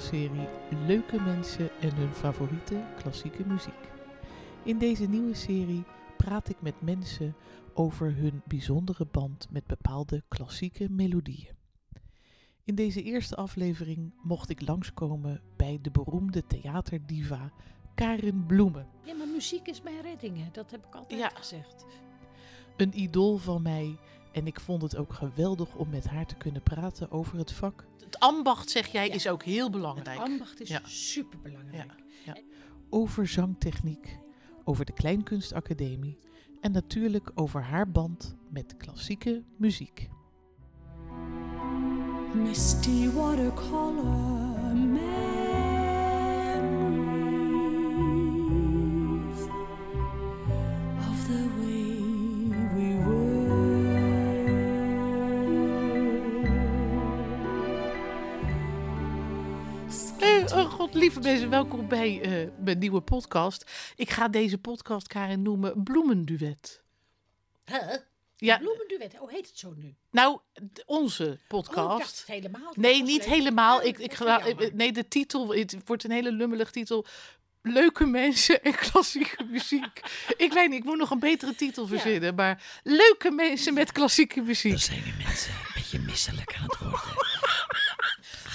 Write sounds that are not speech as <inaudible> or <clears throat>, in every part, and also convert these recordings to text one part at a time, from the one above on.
podcastserie Leuke mensen en hun favoriete klassieke muziek. In deze nieuwe serie praat ik met mensen over hun bijzondere band met bepaalde klassieke melodieën. In deze eerste aflevering mocht ik langskomen bij de beroemde theaterdiva Karin Bloemen. Ja, maar muziek is mijn reddingen. Dat heb ik altijd Ja. gezegd. Een idool van mij en ik vond het ook geweldig om met haar te kunnen praten over het vak. Het ambacht, zeg jij, Ja. is ook heel Het belangrijk. ambacht is Ja. superbelangrijk. Over zangtechniek, over de Kleinkunstacademie en natuurlijk over haar band met klassieke muziek. Misty watercolor god, lieve mensen, welkom bij eh, mijn nieuwe podcast. Ik ga deze podcast, Karin, noemen Bloemenduet. Huh? Ja, Bloemenduet, hoe heet het zo nu? nou, onze Oh, ik podcast. dacht het helemaal. Nee, niet leuk. helemaal. Oh, Ik, ik, ga- nee, de titel, het wordt een hele lummelig titel. Leuke mensen en klassieke muziek. <laughs> Ik weet niet, ik moet nog een betere titel verzinnen. Maar leuke mensen met klassieke muziek. Dan zijn die mensen een beetje misselijk aan het worden. <laughs>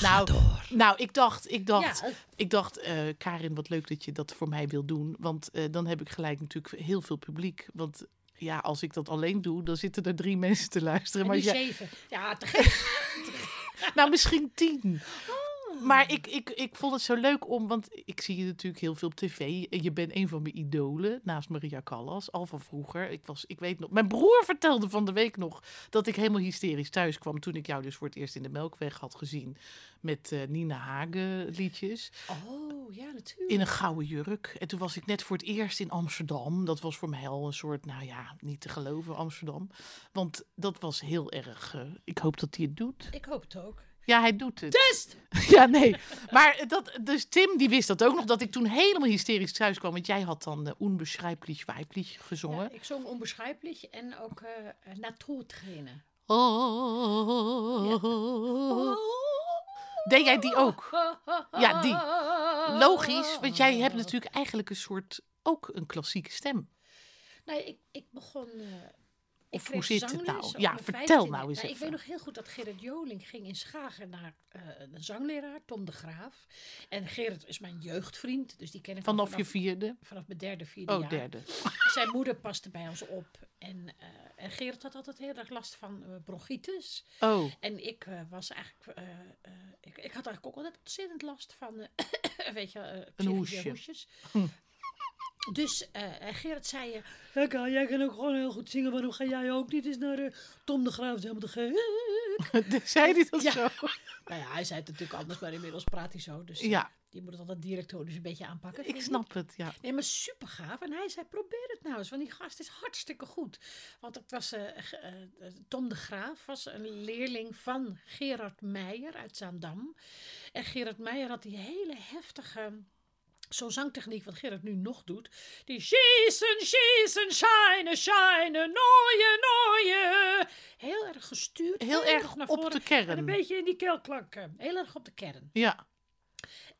Nou, nou, ik dacht, ik dacht, Ja, ik dacht, eh, Karin, wat leuk dat je dat voor mij wil doen. Want eh, dan heb ik gelijk natuurlijk heel veel publiek. Want ja, als ik dat alleen doe, dan zitten er drie <laughs> mensen te luisteren. en Maar jij- zeven. Ja, te gek. <laughs> <laughs> nou, misschien tien. Oh. Maar ik, ik, ik vond het zo leuk om, want ik zie je natuurlijk heel veel op tv. En je bent een van mijn idolen, naast Maria Callas, al van vroeger. Ik, was, ik weet nog, mijn broer vertelde van de week nog dat ik helemaal hysterisch thuis kwam. Toen ik jou dus voor het eerst in de Melkweg had gezien met eh, Nina Hagen liedjes. Oh, ja, natuurlijk. In een gouden jurk. En toen was ik net voor het eerst in Amsterdam. Dat was voor mij al een soort, nou ja, niet te geloven Amsterdam. Want dat was heel erg, eh, ik hoop dat hij het doet. Ik hoop het ook. Ja, hij doet het. Test! <laughs> Ja, nee. Maar dat, dus Tim die wist dat ook nog, dat ik toen helemaal hysterisch thuis kwam. Want jij had dan uh, Unbeschrijblich Weiblich gezongen. Ja, ik zong onbeschrijpelijk en ook eh Natuurtrainen. Oh. Deed jij die ook? Ja, die. Logisch, want jij hebt natuurlijk eigenlijk een soort, ook een klassieke stem. Nee, ik, ik begon. eh, Of hoe zit het nou? Ja, vertel 15e. nou eens Ik even. weet nog heel goed dat Gerrit Joling ging in Schagen naar eh, een zangleraar, Tom de Graaf. En Gerrit is mijn jeugdvriend, dus die ken ik Vanaf je vierde? vanaf mijn derde, vierde Oh, jaar. derde. <laughs> Zijn moeder paste bij ons op. En, eh, en Gerrit had altijd heel erg last van eh, bronchitis. Oh, En ik eh, was eigenlijk. eh, eh, ik, ik had eigenlijk ook altijd ontzettend last van. eh, <coughs> weet je, eh, psychische hoesje. hoesjes. Hm. Dus eh, en Gerrit zei. eh, ja, Ka, jij kan ook gewoon heel goed zingen. Waarom ga jij ook niet eens naar eh, Tom de Graaf? helemaal te gek. <laughs> zei hij dat Ja. zo? <laughs> Nou ja, hij zei het natuurlijk anders, maar inmiddels praat hij zo. Dus eh, Ja, je moet het altijd directorisch een beetje aanpakken. ik snap het, ja. Nee, maar super gaaf. En hij zei, probeer het nou eens, want die gast is hartstikke goed. Want het was, eh, eh, Tom de Graaf was een leerling van Gerard Meijer uit Zaandam. En Gerard Meijer had die hele heftige... Zo'n zangtechniek wat Gerard nu nog doet. Die schießen, schießen, shine, shine, nooie, nooie. Heel erg gestuurd. Heel erg naar op voren de kern. En een beetje in die keelklanken. Heel erg op de kern. Ja,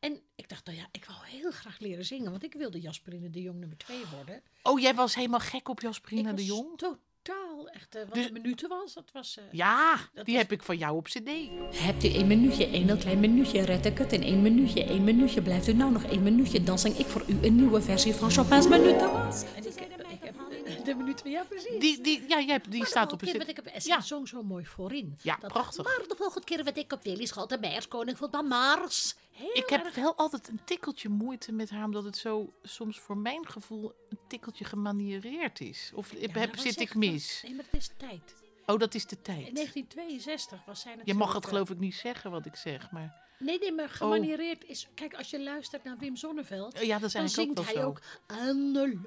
En ik dacht, nou ja, ik wil heel graag leren zingen. Want ik wilde Jasperine de Jong nummer 2 worden. Oh, jij was helemaal gek op Jasperina ik de Jong? Totaal echt... eh, wat Dus- de minuten was, dat was... eh, Ja, Dat die was- heb ik van jou op cd. Hebt u één minuutje, één heel klein minuutje, red ik het in één minuutje, één minuutje. Blijft u nou nog één minuutje, dan zing ik voor u een nieuwe versie van Chopin's Minutenwals. En ik, heb- ik heb eh, de minuten... Ja, precies. Die, die, ja, jij hebt, die Maar staat op een keer ik Ja. ja. zong zo mooi voorin. Ja, Dat- prachtig. Maar de volgende keer werd ik op Willy Schaltenbergs koning van Mars. Heel Ik heb erg- wel altijd een tikkeltje moeite met haar, omdat het zo soms voor mijn gevoel een tikkeltje gemaniereerd is. Of Ja, heb, dat zit ik mis? Nee, maar het is tijd. Oh, dat is de In tijd. 1962 was zij Je natuurlijk... mag het eh, geloof ik niet zeggen wat ik zeg, maar... Nee, nee, maar gemaniereerd is... Kijk, als je luistert naar Wim Zonneveld... Oh, ja, dat Dan zingt ook hij ook aan de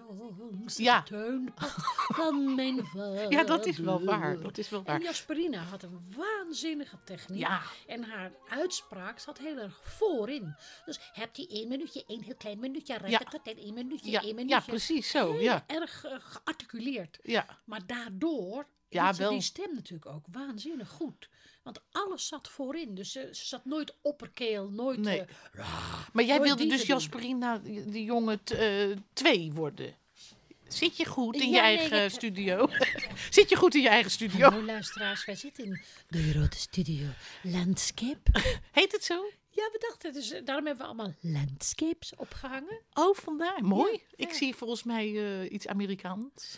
langste Ja. van mijn vader. <laughs> Ja, dat is wel waar. Dat is wel En waar. Jasperina had een waanzinnige techniek. Ja. En haar uitspraak zat heel erg voorin. Dus hebt hij één minuutje, één heel klein minuutje, red Ja. één minuutje, Ja, één ja, minuutje. precies zo. Heel Ja, erg eh, gearticuleerd. ja. Maar daardoor Ja, wel. die stem natuurlijk ook waanzinnig goed. Want alles zat voorin. Dus ze, ze zat nooit opperkeel, nooit... Nee. eh, Maar jij wilde dus. Jasperina, die jongen, t- eh, twee worden. Zit je goed in je nee, eigen ik- studio? <laughs> Zit je goed in je eigen studio? Hallo luisteraars, wij zitten in de grote studio Landscape. <laughs> Heet het zo? Ja, we dachten, dus eh, daarom hebben we allemaal landscapes opgehangen. Oh, vandaar. Mooi. Ja, Ik zie volgens mij iets Amerikaans.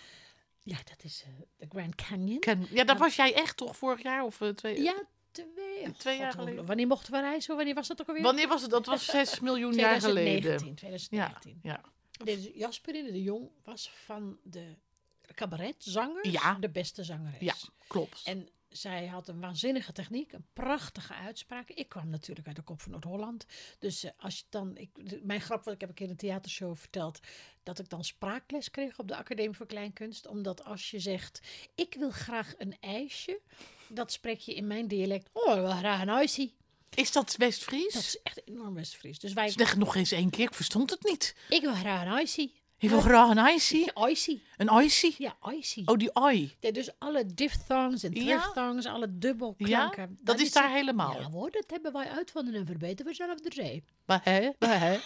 Ja, dat is eh, de Grand Canyon. Ja, daar was jij echt toch vorig jaar of eh, twee? Ja, twee, oh, Twee jaar God, geleden. Wanneer mochten we reizen? Wanneer was dat ook alweer? Wanneer was het? Dat was 6 <laughs> miljoen jaar 2019. geleden. 2019. Ja, Deze Jasperine de Jong was van de cabaretzangers Ja. de beste zangeres. ja, klopt. En zij had een waanzinnige techniek, een prachtige uitspraak. Ik kwam natuurlijk uit de kop van Noord-Holland. Dus eh, als je dan. Ik, de- mijn grap, wat ik heb een keer in een theatershow verteld. dat ik dan spraakles kreeg op de Academie voor Kleinkunst. Omdat als je zegt: Ik wil graag een ijsje. Dat spreek je in mijn dialect. Oh, ik wil graag een ijsje. Is dat West-Fries? Dat is echt enorm West-Fries. Dus wij. Zeg nog eens één keer, ik verstond het niet. Ik wil graag een ijsje. Je wil graag een icy? Een icy? Ja, ijsje. Oh, die oi. Ja, dus alle diphthongs en Ja? triphthongs, alle Ja, dubbelklanken. dat is daar helemaal. Ja hoor, dat hebben wij uitvonden en verbeterd we zelf de zee. Maar hè? Maar hè?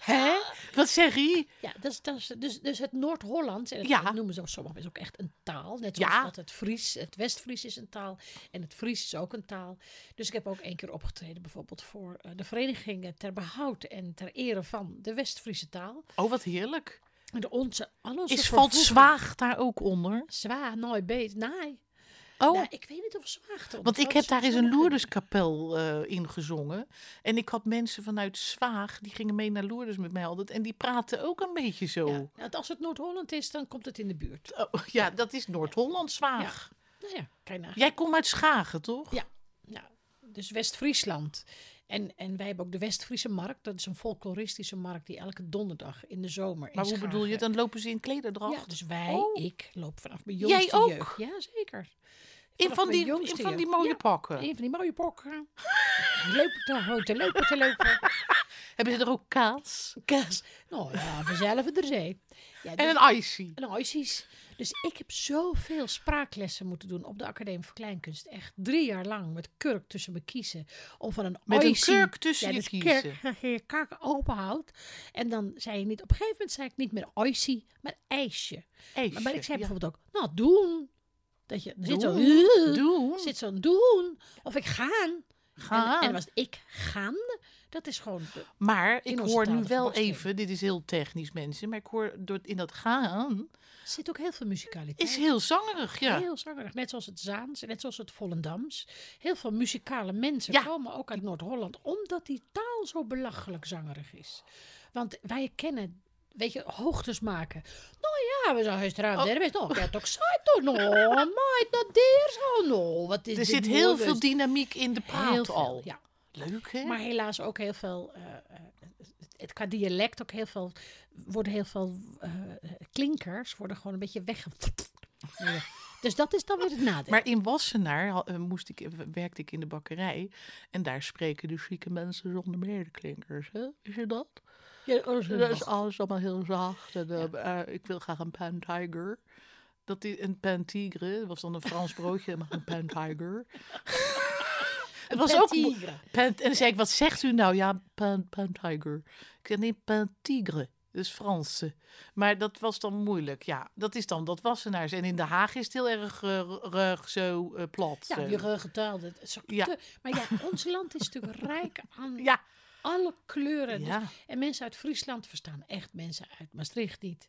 <laughs> hè? <laughs> Wat zeg je? Ja, dat is, dat is, dus, dus het Noord-Hollands, en Ja. dat noemen ze sommigen mensen ook echt een taal. Net zoals Ja. dat het Fries, het West-Fries is een taal en het Fries is ook een taal. Dus ik heb ook één keer opgetreden bijvoorbeeld voor eh, de verenigingen ter behoud en ter ere van de West-Friese taal. Oh, wat heerlijk. En de onze, al onze Is valt zwaag daar ook onder? Zwaar, nooit beet, nee. Oh, Nou, ik weet niet of zwaag eronder want ik heb daar eens een. Lourdeskapel eh in gezongen. En ik had mensen vanuit Zwaag, die gingen mee naar Lourdes met mij altijd. En die praten ook een beetje zo. Ja, nou, als het Noord-Holland is, dan komt het in de buurt. Oh, ja, dat is Noord-Holland, Zwaag. Nou ja, kijk naar. Jij komt uit Schagen, toch? Ja, ja dus West-Friesland. En, en wij hebben ook de West-Friese markt. Dat is een folkloristische markt die elke donderdag in de zomer in Maar hoe bedoel je? Dan lopen ze in klederdracht? Ja, dus wij, Oh. ik, loop vanaf mijn Jij jongste ook? jeugd. Ja, zeker. in van die, in van die mooie Ja. pakken. Een van die mooie pokken. <laughs> Lopen te houten, lopen te lopen. Hebben ze er ook kaas? Kaas. Nou ja, vanzelf er zee. Ja, dus- En een icy. Nou, precies. Dus ik heb zoveel spraaklessen moeten doen op de Academie voor Kleinkunst. Echt drie jaar lang met kurk tussen me kiezen. Om van een Met een oisie- kurk tussen ja, je kiezen. Kurk, <laughs> je je kaak open houdt. En dan zei je niet, op een gegeven moment zei ik niet meer oisie, maar ijsje. Maar, maar ik zei ja. bijvoorbeeld ook, nou doen. Dat je er zit zo, Doen. <laughs> Doen. zit zo'n doen. Of ik gaan. Gaan. En, en was ik gaan. Dat is gewoon, de- Maar ik hoor nu wel even, dit is heel technisch mensen, maar ik hoor door, in dat gaan zit ook heel veel musicaliteit. is heel zangerig, ja. Heel zangerig. Net zoals het Zaans en net zoals het Volendams. Heel veel muzikale mensen Ja. komen ook uit Noord-Holland. Omdat die taal zo belachelijk zangerig is. Want wij kennen, weet je, hoogtes maken. Nou ja, we zijn gisteravond. Oh. Er is nog. Ja, toch zei toch nog. Maait naar deer zo. Nou, wat is Er zit heel veel dynamiek in de praat al. ja. Leuk, hè? Maar helaas ook heel veel, eh, eh, het, qua dialect ook heel veel, worden heel veel eh, klinkers worden gewoon een beetje weg. <laughs> Dus dat is dan weer het nadeel. Maar in Wassenaar moest ik, werkte ik in de bakkerij. En daar spreken de chique mensen zonder medeklinkers. Hè? Is je dat? Ja, oh, zo- Dat is alles allemaal heel zacht. En, ik wil graag een pan tiger. Dat is een pan tigre. Dat was dan een Frans broodje, maar een <laughs> pan tiger. Het was ook en dan zei ik, wat zegt u nou? Ja, pan, pan tiger. Ik zei, nee, pan tigre. Dus Franse. Maar dat was dan moeilijk. Ja, dat is dan dat Wassenaars. En in Den Haag is het heel erg eh, rug zo eh, plat. Ja, eh. die ruggetaal. Ja. maar ja, <laughs> ons land is natuurlijk rijk aan ja, alle kleuren. Dus- en mensen uit Friesland verstaan echt mensen uit Maastricht niet.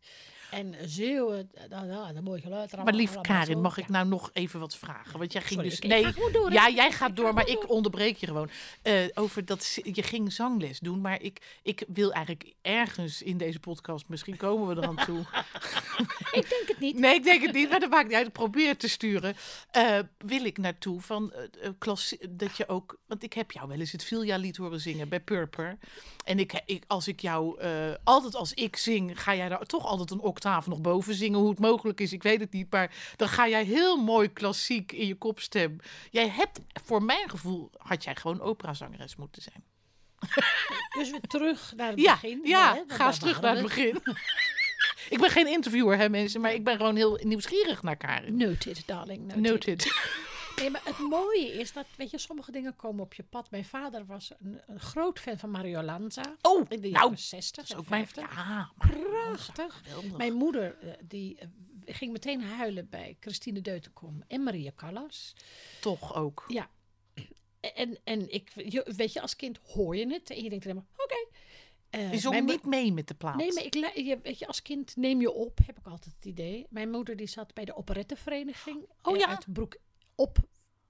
En Zeeuwen, dat, dat, dat mooi geluid. Maar lief allemaal Karin, mag ik nou nog even wat vragen? Want jij ging Sorry, dus. nee, ga door, ja, jij gaat ga door, maar ik onderbreek je gewoon. Eh, over dat je ging zangles doen, maar ik, ik wil eigenlijk ergens in deze podcast, misschien komen we eraan toe. <laughs> Ik denk het niet. Nee, ik denk het niet, maar dat maakt niet uit. Ik probeer te sturen. Eh, wil ik naartoe van eh, klassie- dat je ook, want ik heb jou wel eens het Vilja-lied horen zingen bij En ik, ik, als ik jou, eh, altijd als ik zing, ga jij daar toch altijd een octaaf nog boven zingen. Hoe het mogelijk is, ik weet het niet. Maar dan ga jij heel mooi klassiek in je kopstem. Jij hebt, voor mijn gevoel, had jij gewoon operazangeres moeten zijn. Dus weer terug naar het Ja, begin. ja hè, ga eens terug naar het begin. <laughs> ik ben geen interviewer, hè mensen, maar ik ben gewoon heel nieuwsgierig naar Karin. Noted, darling. Noted. Noted. Nee, maar het mooie is dat, weet je, sommige dingen komen op je pad. Mijn vader was een, een groot fan van Mario Lanza. Oh, in de nou, jaren 60 dat is en ook mijn... 50. Ja, Prachtig. Mijn moeder eh, die eh, ging meteen huilen bij Christine Deutenkom en Maria Callas. Toch ook. Ja. En, en ik, je- weet je, als kind hoor je het en je denkt alleen maar, oké. Eh, Je zong mijn mo- niet mee met de plaat. Nee, maar ik, je, weet je, als kind neem je op, heb ik altijd het idee. Mijn moeder die zat bij de operettevereniging Oh eh, ja? uit Broek op,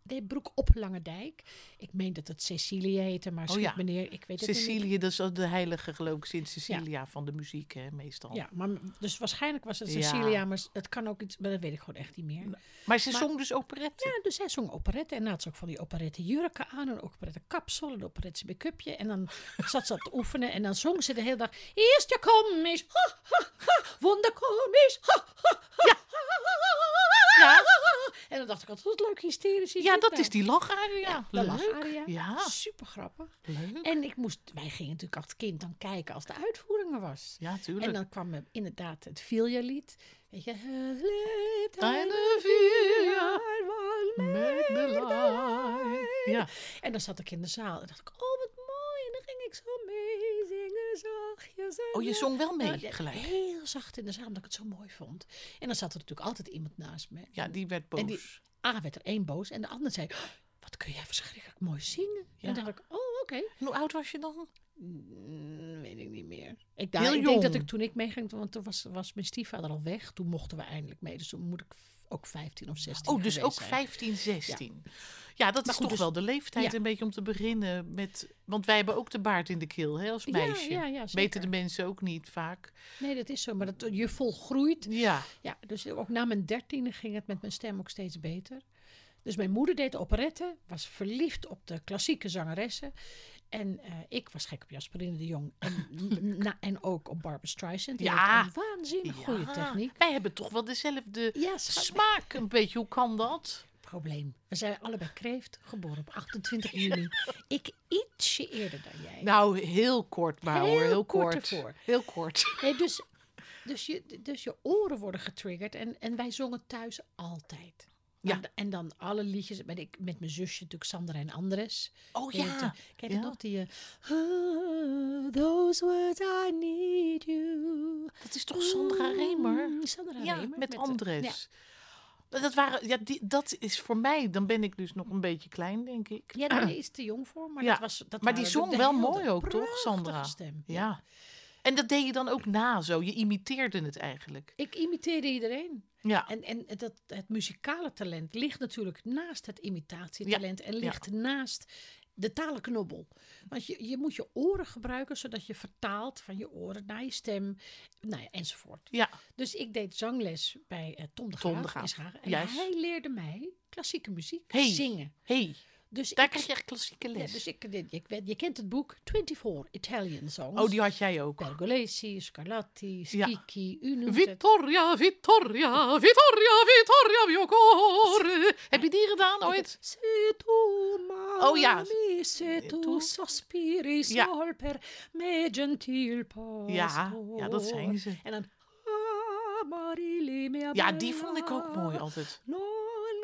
nee, Broek op Langendijk. Ik meen dat het Cecilie heette, maar Oh ja. meneer, ik weet het niet. Cecilie, dat is de heilige geloof ik, Sint Cecilia van de muziek, hè, meestal. Ja, maar dus waarschijnlijk was het Ja. Cecilia, maar het kan ook iets, maar dat weet ik gewoon echt niet meer. Maar ze Maar- zong dus operette. Ja, dus hij zong operette en had ze ook van die operette jurken aan, een operette kapsel, een operette make-upje. En dan <laughs> zat ze te oefenen en dan zong ze de hele dag, eerst je komisch, ha, ha, ha, wonderkomisch, ha, ha, ha, Ja. <laughs> En dan dacht ik altijd, wat leuk hysterisch is Ja, dat nou? is die lacharia. Ja, de Leuk. lacharia. Ja, Super grappig. leuk. En ik moest, wij gingen natuurlijk als kind dan kijken als de uitvoering er was. Ja, tuurlijk. En dan kwam er inderdaad het Vilja-lied. Weet je, Vilja Met de. Ja, En dan zat ik in de zaal en dacht ik, oh wat mooi. En dan ging ik zo mee zachtjes. oh, je zong wel mee Nou, gelijk. Heel zacht in de zaal, omdat ik het zo mooi vond. En dan zat er natuurlijk altijd iemand naast me. Ja, die werd En die- boos. A werd er één boos en de ander zei, "Oh, wat kun jij verschrikkelijk mooi zingen. Ja. En dan dacht ik, oh oké. En hoe oud was je dan? Mm, weet ik niet meer. Ik, Heel ik denk dat ik toen ik meeging, want toen was, was mijn stiefvader al weg. Toen mochten we eindelijk mee. Dus toen moet ik ook 15 of 16 Oh, dus ook zijn. 15, 16. Ja, dat Maar is goed, toch dus- wel de leeftijd ja. een beetje om te beginnen met... Want wij hebben ook de baard in de keel, hè, als meisje. ja, ja, Weten de mensen ook niet vaak. Nee, dat is zo. Maar dat, je volgroeit. Ja, Ja, dus ook na mijn dertiende ging het met mijn stem ook steeds beter. Dus mijn moeder deed operette, was verliefd op de klassieke zangeressen. En eh, ik was gek op Jasperine de Jong. En, <laughs> na, en ook op Barbara Streisand. Die Ja. een waanzinnig goede techniek. Wij hebben toch wel dezelfde smaak een beetje. Hoe kan dat? Probleem. We zijn allebei kreeft, geboren op 28 juni. Ik ietsje eerder dan jij. Nou, heel kort maar hoor. Heel kort kort. Heel kort. Nee, dus, dus, je, dus je oren worden getriggerd. En, en wij zongen thuis altijd. Ja. En, en dan alle liedjes met, ik, met mijn zusje, natuurlijk Sandra en Andres. Oh het, ja. Je Ja. nog die... eh, "Ah, those words I need you. Dat is toch Sandra Remer? Mm, Sandra Ja, Remer. met de- Andres. Dat, waren, ja, die, dat is voor mij, dan ben ik dus nog een beetje klein, denk ik. Ja, daar <clears throat> is te jong voor. Maar, Ja, dat was, dat maar die zong wel mooi ook, toch, Sandra? stem. Ja. En dat deed je dan ook na zo. Je imiteerde het eigenlijk. Ik imiteerde iedereen. Ja. En, en dat, het muzikale talent ligt natuurlijk naast het imitatietalent en ligt naast de talenknobbel. Want je, je moet je oren gebruiken zodat je vertaalt van je oren naar je stem, nou ja, enzovoort. Ja. Dus ik deed zangles bij eh, Tom de Tom Graaf. de Graaf, in Schagen. En juist. hij leerde mij klassieke muziek Hey. zingen. hey, Dus daar ik, krijg je echt klassieke ja, les. dus ik, ik, ik, je kent het boek 24 Italian Songs. oh, die had jij ook. Pergolesi, Scarlatti, Ja. Schicchi, noemt het. Vittoria, Vittoria, Vittoria, Vittoria, mio cuore. Heb je die gedaan ooit? Se tu Oh ja. m'ami, se Tu- tu sospiri Ja. sol per me gentil Ja, ja, dat zijn ze. En dan Amarilli mia Ja, die vond ik ook mooi altijd. Non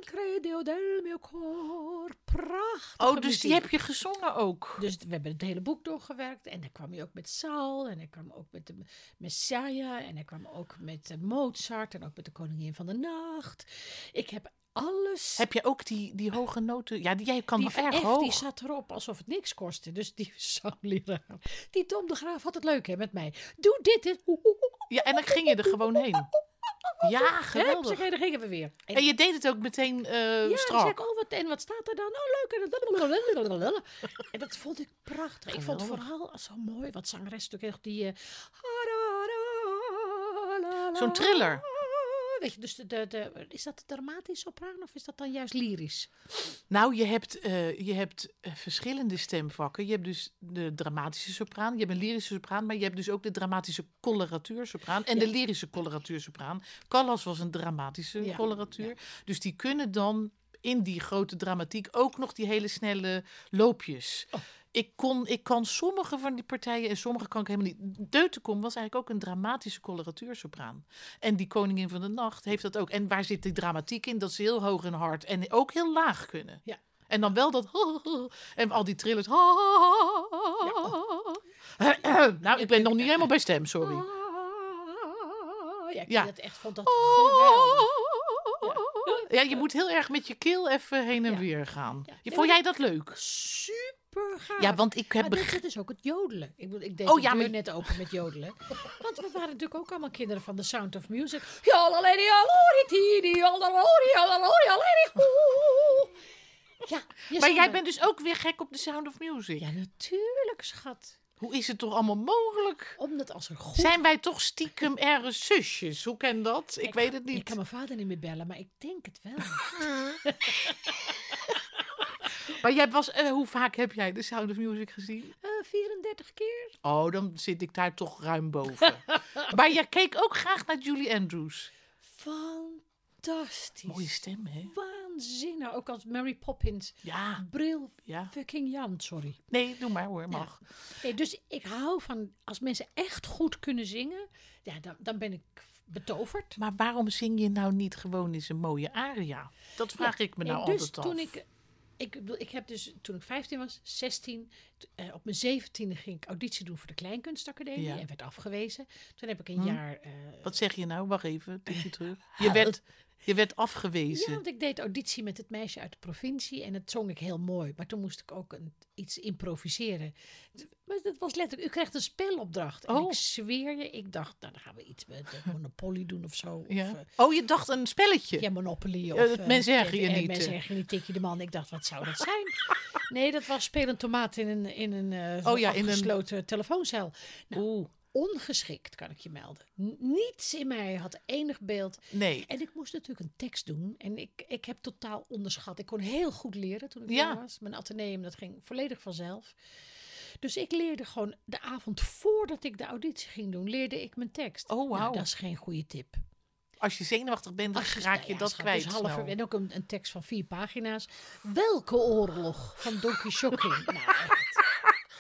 credo del mio cor. Prachtig. Oh, dus die heb je gezongen ook. Dus we hebben het hele boek doorgewerkt. En dan kwam je ook met Saul. En hij kwam ook met de Messiah. En hij kwam ook met eh, Mozart. En ook met de Koningin van de Nacht. Ik heb alles. Heb je ook die, die hoge noten? Ja, die, jij kan die erg F, hoog. die zat erop alsof het niks kostte. Dus die <laughs> zangleraar. Die Tom de Graaf had het leuk hè, met mij. Doe dit. dit. Ja, en dan ging je er gewoon heen. Ja, geweldig. Hup, dan gingen we weer. En, En je deed het ook meteen eh ja, zei strak. ik, oh, wat, en wat staat er dan? Oh, leuk. En, en dat vond ik prachtig. Ik vond Geweldig. vooral zo mooi, wat zangeres natuurlijk echt die... eh, Zo'n triller. Weet je, dus de, de, de, is dat de dramatische sopraan of is dat dan juist lyrisch? Nou, je hebt, eh, je hebt eh, verschillende stemvakken. Je hebt dus de dramatische sopraan, je hebt een lyrische sopraan, maar je hebt dus ook de dramatische coloratuursopraan en Ja. de lyrische coloratuursopraan. Callas was een dramatische Ja, coloratuur. Dus die kunnen dan in die grote dramatiek ook nog die hele snelle loopjes. Oh. Ik, kon, ik kan sommige van die partijen en sommige kan ik helemaal niet. Deutenkom was eigenlijk ook een dramatische coloratuursopraan. En die Koningin van de Nacht heeft dat ook. En waar zit die dramatiek in? Dat ze heel hoog en hard en ook heel laag kunnen. Ja. En dan wel dat. <laughs> En al die trillers. <clears throat> Nou, ik ben nog niet helemaal bij stem, sorry. Ja, ik Ja. vind het echt vond dat geweldig. Ja, je moet heel erg met je keel even heen en Ja. weer gaan. Ja. Vond jij dat leuk? Super gaaf. Ja, want ik heb Maar dit, begrepen. dit is ook het jodelen. Ik, ik deed Oh, de ja, deur maar- net open met jodelen. <laughs> Want we waren natuurlijk ook allemaal kinderen van The Sound of Music. Ja, Maar jij bent dus ook weer gek op The Sound of Music. Ja, natuurlijk, schat. Hoe is het toch allemaal mogelijk? Omdat als er goed... Zijn wij toch stiekem ergens zusjes? Hoe ken dat? Ik, weet het Ik niet. kan mijn vader niet meer bellen, maar ik denk het wel. <laughs> Maar jij was, eh, hoe vaak heb jij The Sound of Music gezien? Eh 34 keer. Oh, dan zit ik daar toch ruim boven. <laughs> maar jij keek ook graag naar Julie Andrews. Fantastisch. Mooie stem, hè? Waanzinnig. Ook als Mary Poppins. Ja, Bril ja. fucking Jan, sorry. Nee, doe maar hoor, mag. Nee, dus ik hou van als mensen echt goed kunnen zingen, ja, dan, dan ben ik betoverd. Maar waarom zing je nou niet gewoon eens een mooie aria? Dat vraag ik me nou dus altijd af. toen ik, ik, ik heb dus toen ik 15 was, 16, t- eh, op mijn 17e ging ik auditie doen voor de Kleinkunstacademie Ja. en werd afgewezen. Toen heb ik een Hm. jaar. eh, Wat zeg je nou? Wacht even, tikje <laughs> terug. Je werd, <laughs> je werd ja, afgewezen. want ik deed auditie met het meisje uit de provincie en het zong ik heel mooi. Maar toen moest ik ook een, iets improviseren. Maar dat was letterlijk, u krijgt een spelopdracht. En Oh. ik zweer je, ik dacht, nou dan gaan we iets met eh, Monopoly doen of zo. Of, Ja. eh, Oh, je dacht een spelletje. Ja, Monopoly. Of, Eh, eh, mensen erger je niet, Mensen je niet, tik je de man. Ik dacht, wat zou dat zijn? Nee, dat was spelend tomaat in een, in een Oh ja, in een- afgesloten telefooncel. Nou, Oeh, ongeschikt, kan ik je melden. Niets in mij had enig beeld. nee. En ik moest natuurlijk een tekst doen. En ik, ik heb totaal onderschat. Ik kon heel goed leren toen ik Ja. jong was. Mijn ateneum, dat ging volledig vanzelf. Dus ik leerde gewoon de avond voordat ik de auditie ging doen, leerde ik mijn tekst. Oh, Nou, wauw. dat is geen goede tip. Als je zenuwachtig bent, dan raak nou je ja, dat schat, kwijt. Dus half, en ook een, een tekst van vier pagina's. Welke oorlog van Don Quixote? <laughs> nou,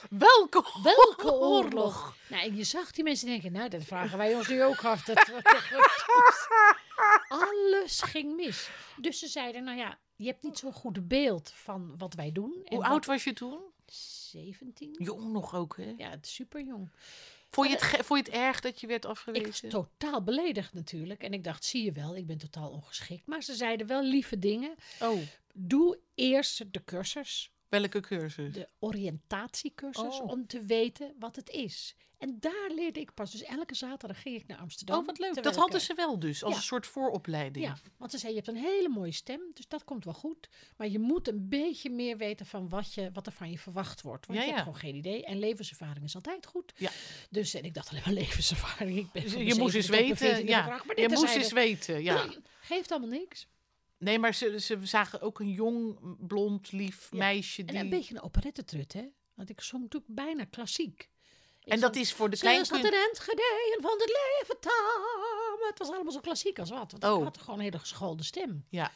Welke, Welke oorlog? Nou, en je zag die mensen denken, nou, dat vragen wij ons nu ook af. Dat, <laughs> alles ging mis. Dus ze zeiden, nou ja, je hebt niet zo'n goed beeld van wat wij doen. En Hoe wat- oud was je toen? 17. Jong nog ook, hè? Ja, super jong. Vond je, het vond je het erg dat je werd Ik was afgewezen? totaal beledigd natuurlijk. En ik dacht, zie je wel, ik ben totaal ongeschikt. Maar ze zeiden wel lieve dingen. Oh, Doe eerst de cursus. Welke cursus? de oriëntatiecursus Oh. om te weten wat het is. En daar leerde ik pas. Dus elke zaterdag ging ik naar Amsterdam. Oh, wat leuk. Dat hadden ze wel dus, als ja. een soort vooropleiding. Ja, want ze zei, je hebt een hele mooie stem, dus dat komt wel goed. Maar je moet een beetje meer weten van wat, je, wat er van je verwacht wordt. Want Ja, je hebt gewoon geen idee. En levenservaring is altijd goed. Ja. Dus en ik dacht alleen maar <laughs> levenservaring. Ik ben Dus je moest eens 17 tot mijn weten. 14 Ja, je moest eens weten. Ja. <clears throat> Geeft allemaal niks. Nee, maar ze, ze zagen ook een jong, blond, lief Ja. meisje. En Die... een beetje een operettetrut, hè. Want ik zong natuurlijk bijna klassiek. Ik En dat is voor de kleinkunst... in Enschede en van het leven taam. Het was allemaal zo klassiek als wat. Want Oh. ik had gewoon een hele geschoolde stem. Ja.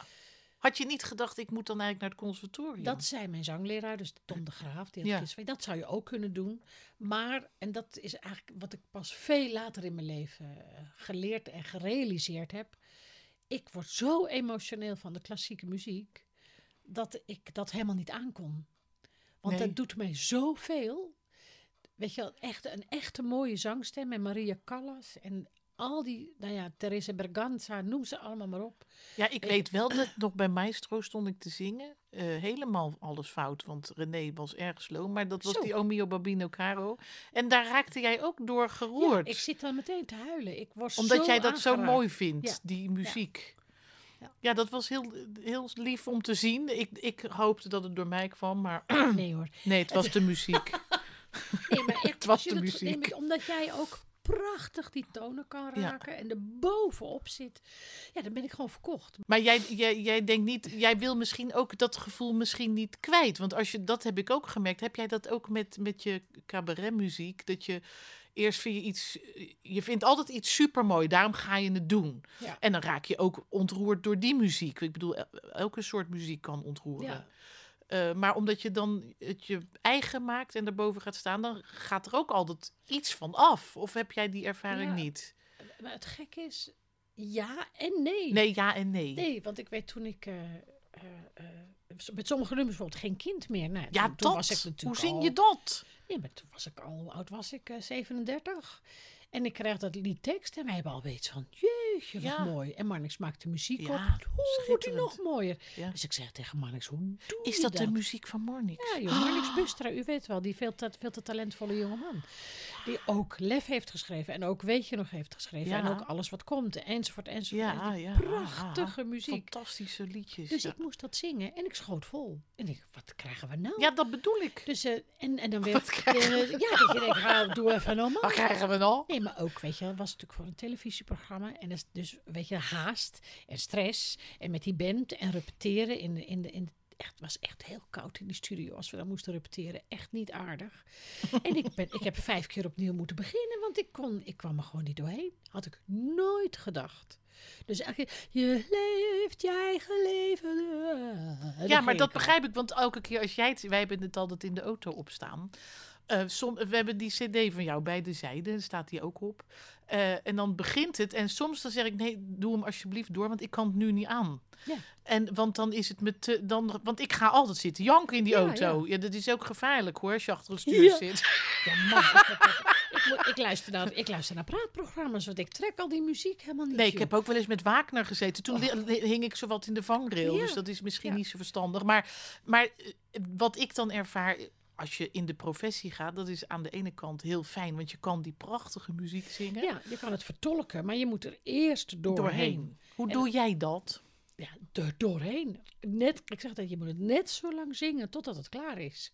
Had je niet gedacht, ik moet dan eigenlijk naar het conservatorium? Dat zei mijn zangleraar, dus Tom de Graaf. Die had Ja. dat zou je ook kunnen doen. Maar, en dat is eigenlijk wat ik pas veel later in mijn leven eh, geleerd en gerealiseerd heb. Ik word zo emotioneel van de klassieke muziek, dat ik dat helemaal niet aankon. Want Nee. dat doet mij zoveel. Weet je wel, echt, een echte mooie zangstem. En Maria Callas en al die, nou ja, Teresa Berganza, noem ze allemaal maar op. Ja, ik Ik- weet wel <clears throat> dat nog bij Maestro stond ik te zingen. eh, helemaal alles fout, want René was erg slow. Maar dat was Zo. die Omio Babino Caro. En daar raakte jij ook door geroerd. Ja, ik zit dan meteen te huilen. Ik word omdat zo jij dat zo mooi vindt, Ja. die muziek. Ja. Ja. dat was heel, heel lief om te zien. Ik, ik hoopte dat het door mij kwam, maar <clears throat> Nee hoor. nee, het was de muziek. <laughs> Nee, maar <laughs> echt, was als je de dat- muziek. nee, omdat jij ook prachtig die tonen kan Ja. raken en er bovenop zit. Ja, dan ben ik gewoon verkocht. Maar jij, jij, jij denkt niet, jij wil misschien ook dat gevoel misschien niet kwijt. Want als je, dat heb ik ook gemerkt. Heb jij dat ook met, met je cabaretmuziek? Dat je eerst vind je iets, je vindt altijd iets supermooi, daarom ga je het doen. Ja. En dan raak je ook ontroerd door die muziek. Ik bedoel, el- elke soort muziek kan ontroeren. Ja. Eh, maar omdat je dan het je eigen maakt en daarboven gaat staan, dan gaat er ook altijd iets van af. Of heb jij die ervaring Ja. niet? Maar het gekke is, ja en nee. Nee, ja en nee. Nee, want ik weet toen ik... eh, eh, met sommige nummers bijvoorbeeld geen kind meer. Nou, Ja, toen, toen dat. was ik Hoe zing al- je dat? Nee, maar toen was ik al, hoe oud was ik? Eh, 37. En ik kreeg dat lied tekst en wij hebben alweer iets van, jeetje, wat Ja. mooi. En Marnix maakte muziek Ja, op. Hoe wordt die nog mooier? Ja. Dus ik zeg tegen Marnix, hoe doe Is je dat de muziek van Marnix? Ja, joh, Marnix Bustra, u weet wel, die veel te, veel te talentvolle jongeman. Die ook Lef heeft geschreven en ook Weet je nog heeft geschreven. Ja. En ook Alles wat komt, enzovoort, enzovoort. Ja, En ja. Prachtige ah, muziek. Fantastische liedjes. Dus ja. ik moest dat zingen en ik schoot vol. En ik, wat krijgen we nou? ja, dat bedoel ik. Dus, eh, en, en dan <laughs> weer... Wat krijgen eh, ja, dat je denkt, nou, doe even normaal. Wat krijgen we nou? Nee, maar ook, weet je, het was natuurlijk voor een televisieprogramma. En dus, dus, weet je, haast en stress. En met die band en repeteren in de... In de, in de echt, het was echt heel koud in die studio als we dan moesten repeteren. Echt niet aardig. <laughs> en ik, ben, ik heb vijf keer opnieuw moeten beginnen, want ik, kon, ik kwam er gewoon niet doorheen. Had ik nooit gedacht. Dus eigenlijk, je leeft je eigen leven. Ja, maar dat begrijp ik, want elke keer als jij het... Wij hebben het altijd in de auto opstaan. Eh, som, we hebben die cd van jou bij de zijde, staat die ook op. Eh, en dan begint het en soms dan zeg ik, nee, doe hem alsjeblieft door, want ik kan het nu niet aan. Ja. En, want dan is het met te, dan, want ik ga altijd zitten janken in die Ja, auto. Ja. dat is ook gevaarlijk hoor, als je achter het stuur zit. <laughs> Ja, man, ik, heb het- ik, moet- ik, luister naar, ik luister naar praatprogramma's, want ik trek al die muziek helemaal niet. Nee, ik heb ook wel eens met Wagner gezeten. Toen li- hing ik zowat in de vangrail. Dus dat is misschien niet zo verstandig. Maar, maar eh, wat ik dan ervaar, als je in de professie gaat, dat is aan de ene kant heel fijn. Want je kan die prachtige muziek zingen Ja, je kan het vertolken, maar je moet er eerst doorheen. doorheen. Hoe En- doe jij dat? Ja, er doorheen. Net, ik zeg dat je moet het net zo lang zingen totdat het klaar is.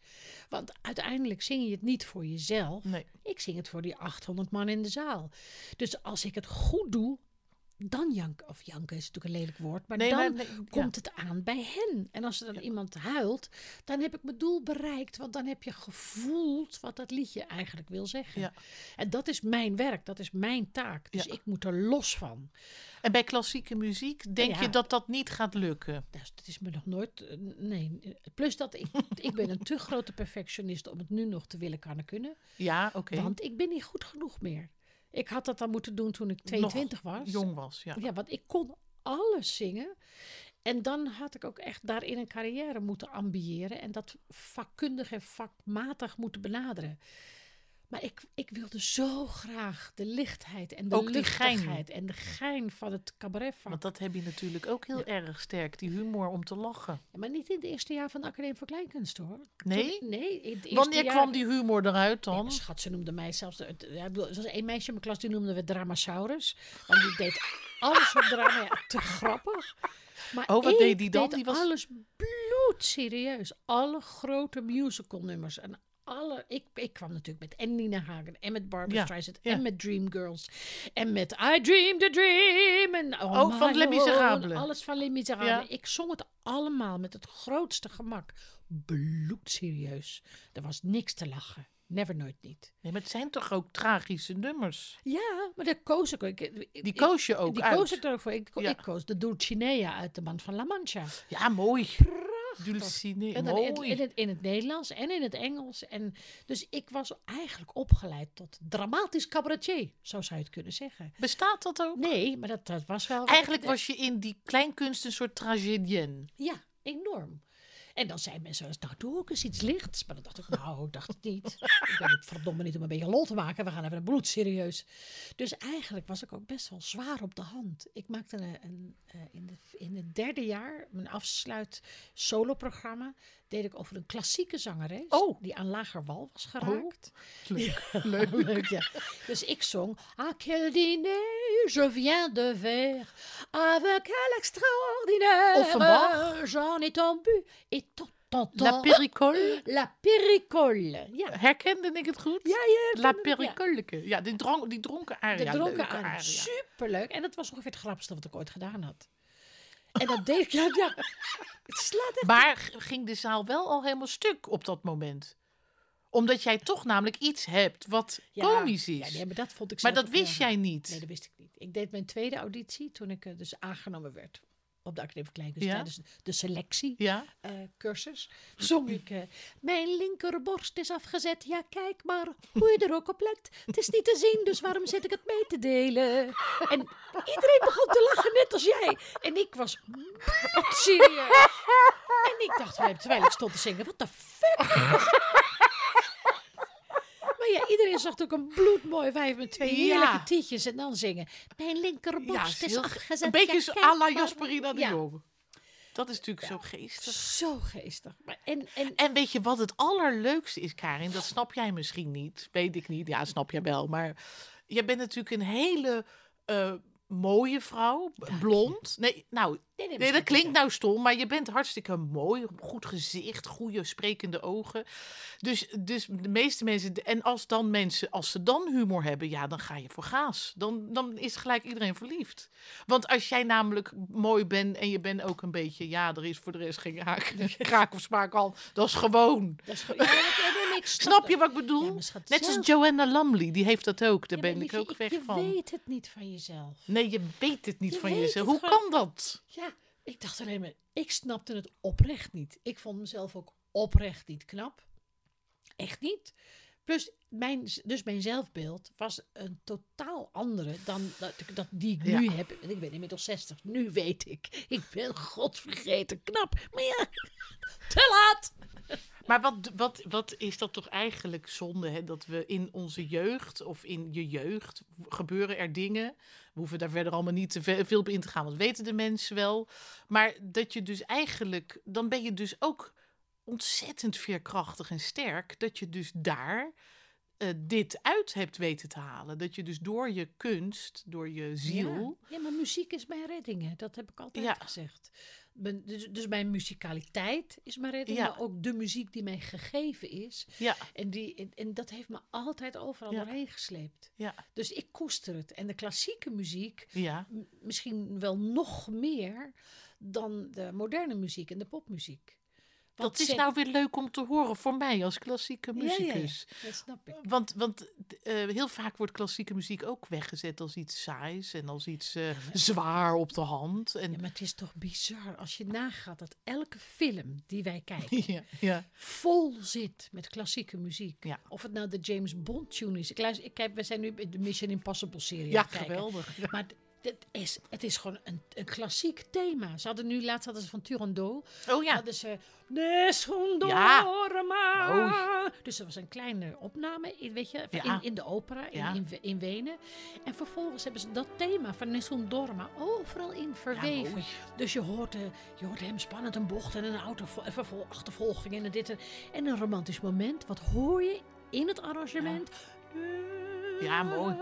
Want uiteindelijk zing je het niet voor jezelf. Nee. Ik zing het voor die 800 man in de zaal. Dus als ik het goed doe, dan janken. Of janken is natuurlijk een lelijk woord, maar Nee, dan maar- nee, ja. komt het aan bij hen. En als er dan iemand huilt, dan heb ik mijn doel bereikt. Want dan heb je gevoeld wat dat liedje eigenlijk wil zeggen. Ja. En dat is mijn werk, dat is mijn taak. Dus ik moet er los van. En bij klassieke muziek, denk je dat dat niet gaat lukken? Dus dat is me nog nooit. eh, Nee. Plus dat ik, <laughs> ik ben een te grote perfectionist om het nu nog te willen kunnen kunnen. Ja, oké. Want ik ben niet goed genoeg meer. Ik had dat dan moeten doen toen ik 22 was. Jong was, ja. Ja, want ik kon alles zingen. En dan had ik ook echt daarin een carrière moeten ambiëren. En dat vakkundig en vakmatig moeten benaderen. Maar ik, ik wilde zo graag de lichtheid en de Ook luchtigheid en de gein van het cabaretvak. Want dat heb je natuurlijk ook heel erg sterk, die humor om te lachen. Maar niet in het eerste jaar van de Academie voor Kleinkunst hoor. Nee? Toen- nee. In het eerste Wanneer jaar- kwam die humor eruit dan? schat, ze noemde mij zelfs... Ja, bedoel, er was één meisje in mijn klas, die noemde we Dramasaurus. Want die deed alles op drama. Ja, te grappig. Maar Oh, wat deed die dan? deed Die was- alles bloedserieus. Alle grote musicalnummers. En alle... Ik, ik kwam natuurlijk met en Nina Hagen en met Barbara Ja, Streisand ja. en met Dreamgirls. En met I Dreamed a Dream. En oh, Oh, van Les. Miserables. Alles van Les Miserables. Ja. Ik zong het allemaal met het grootste gemak. Bloedserieus. Er was niks te lachen. Never, nooit niet. Nee, maar het zijn toch ook tragische nummers? Ja, maar daar koos ik ook. Ik- Die koos je ook die uit. koos ik er ook voor. Ik, Ja. ik koos de Dulcinea uit de Band van La Mancha. Ja, mooi. Prachtig. Dulcinea, En in, het, in het Nederlands en in het Engels. En dus ik was eigenlijk opgeleid tot dramatisch cabaretier. Zo zou je het kunnen zeggen. Bestaat dat ook? Nee, maar dat, dat was wel... Eigenlijk was je in die kleinkunst een soort tragedienne. Ja, enorm. En dan zei mensen wel eens, nou doe ook eens iets lichts. Maar dan dacht ik, nou, ik dacht het niet. Ik ben het verdomme niet om een beetje lol te maken. We gaan even een bloed serieus. Dus eigenlijk was ik ook best wel zwaar op de hand. Ik maakte een, een, eh, in, de, in het derde jaar, mijn afsluit soloprogramma, deed ik over een klassieke zangeres. Oh. Die aan lager wal was geraakt. Leuk. <laughs> Leuk. Leuk, ja. Dus ik zong À quel dîner je viens de faire Avec quel extraordinaire Offenbach. J'en ai tant bu Et tant, La tant Pericole. <laughs> La Pericole Ja, Herkende ik het goed? ja, ja La hem, ja. Ja, die, dronk, die dronken aria. dronken leuke aria. Superleuk En dat was ongeveer het grappigste wat ik ooit gedaan had En dat deed ik, <laughs> ja, ja Het slaat echt Maar ging de zaal wel al helemaal stuk op dat moment? Omdat jij toch namelijk iets hebt wat ja, komisch is. Ja, nee, maar dat vond ik maar dat wist jij niet. Nee, dat wist ik niet. Ik deed mijn tweede auditie toen ik eh, dus aangenomen werd. op de Academie van Kleinkunst, Ja. tijdens de selectie Ja? eh, cursus, zong ik... eh, Mijn linkerborst is afgezet, ja kijk maar hoe je er ook op let. Het is niet te zien, dus waarom zit ik het mee te delen? En iedereen begon te lachen, net als jij. En ik was serieus. En ik dacht, terwijl ik stond te zingen, wat de fuck? Maar ja, iedereen zag ook een bloedmooi wijf met twee Ja. heerlijke tietjes en dan zingen. Mijn Ja, linkerborst is is afgezet. Een beetje ja, à la. Jasperina de Ja. Jong. Dat is natuurlijk zo geestig. Zo geestig. Maar en, en, En weet je wat het allerleukste is, Karin? Dat snap jij misschien niet. Weet ik niet. Ja, snap jij wel. Maar jij bent natuurlijk een hele eh, mooie vrouw. Blond. Nee, nou, nee, nee, nee, dat klinkt nou stom. Maar je bent hartstikke mooi. Goed gezicht. Goede sprekende ogen. Dus, dus de meeste mensen... En als dan mensen... Als ze dan humor hebben... Ja, dan ga je voor gaas. Dan, dan is gelijk iedereen verliefd. Want als jij namelijk mooi bent... En je bent ook een beetje... Ja, er is voor de rest geen raak, <laughs> raak of smaak al. Dat is gewoon... Dat is gewoon- ja, Snap je wat ik bedoel? Ja, maar schat, Net als Joanna Lumley, die heeft dat ook. Daar Ja, ben ik ook weg je van. weet het niet van jezelf. Nee, je weet het niet Je van jezelf. Hoe gewoon- kan dat? Ja, ik dacht alleen maar, ik snapte het oprecht niet. Ik vond mezelf ook oprecht niet knap. Echt niet. Plus, mijn, dus mijn zelfbeeld was een totaal andere dan dat, dat die ik nu Ja. heb. Ik ben inmiddels 60. Nu weet ik. Ik ben godvergeten knap. Maar ja, <laughs> te laat. Maar wat, wat, wat is dat toch eigenlijk zonde? Hè? Dat we in onze jeugd of in je jeugd gebeuren er dingen. We hoeven daar verder allemaal niet te ve- veel op in te gaan, want weten de mensen wel. Maar dat je dus eigenlijk, dan ben je dus ook ontzettend veerkrachtig en sterk. Dat je dus daar eh, dit uit hebt weten te halen. Dat je dus door je kunst, door je ziel. Ja, ja, maar muziek is mijn redding. hè. Dat heb ik altijd Ja. gezegd. Ben- Dus, dus mijn musicaliteit is mijn redding. Ja. Maar ook de muziek die mij gegeven is. Ja, En, die, en, en dat heeft me altijd overal doorheen gesleept. ja, Dus ik koester het. En de klassieke muziek misschien wel nog meer dan de moderne muziek en de popmuziek. Dat is nou weer leuk om te horen voor mij als klassieke Ja, ja, ja. muzikus. Dat snap ik. Want, want eh, heel vaak wordt klassieke muziek ook weggezet als iets saais en als iets eh, zwaar op de hand. En, Ja, maar het is toch bizar als je nagaat dat elke film die wij kijken <laughs> ja, ja, vol zit met klassieke muziek. Of het nou de James Bond tune is. Ik luister, ik heb, we zijn nu de Mission Impossible serie ja geweldig. Maar het is, het is gewoon een, een klassiek thema. Ze hadden nu laatst hadden ze van Turandot. Oh ja, Hadden ze Nessun Ja. Dus er was een kleine opname, in, weet je, Ja. in, in de opera in, Ja. in, in Wenen. En vervolgens hebben ze dat thema van Nessun Dorma overal in verweven. Dus je hoort, eh, je hoort hem spannend een bocht en een auto, achtervolging en dit en, en een romantisch moment. Wat hoor je in het arrangement? Ja, mooi.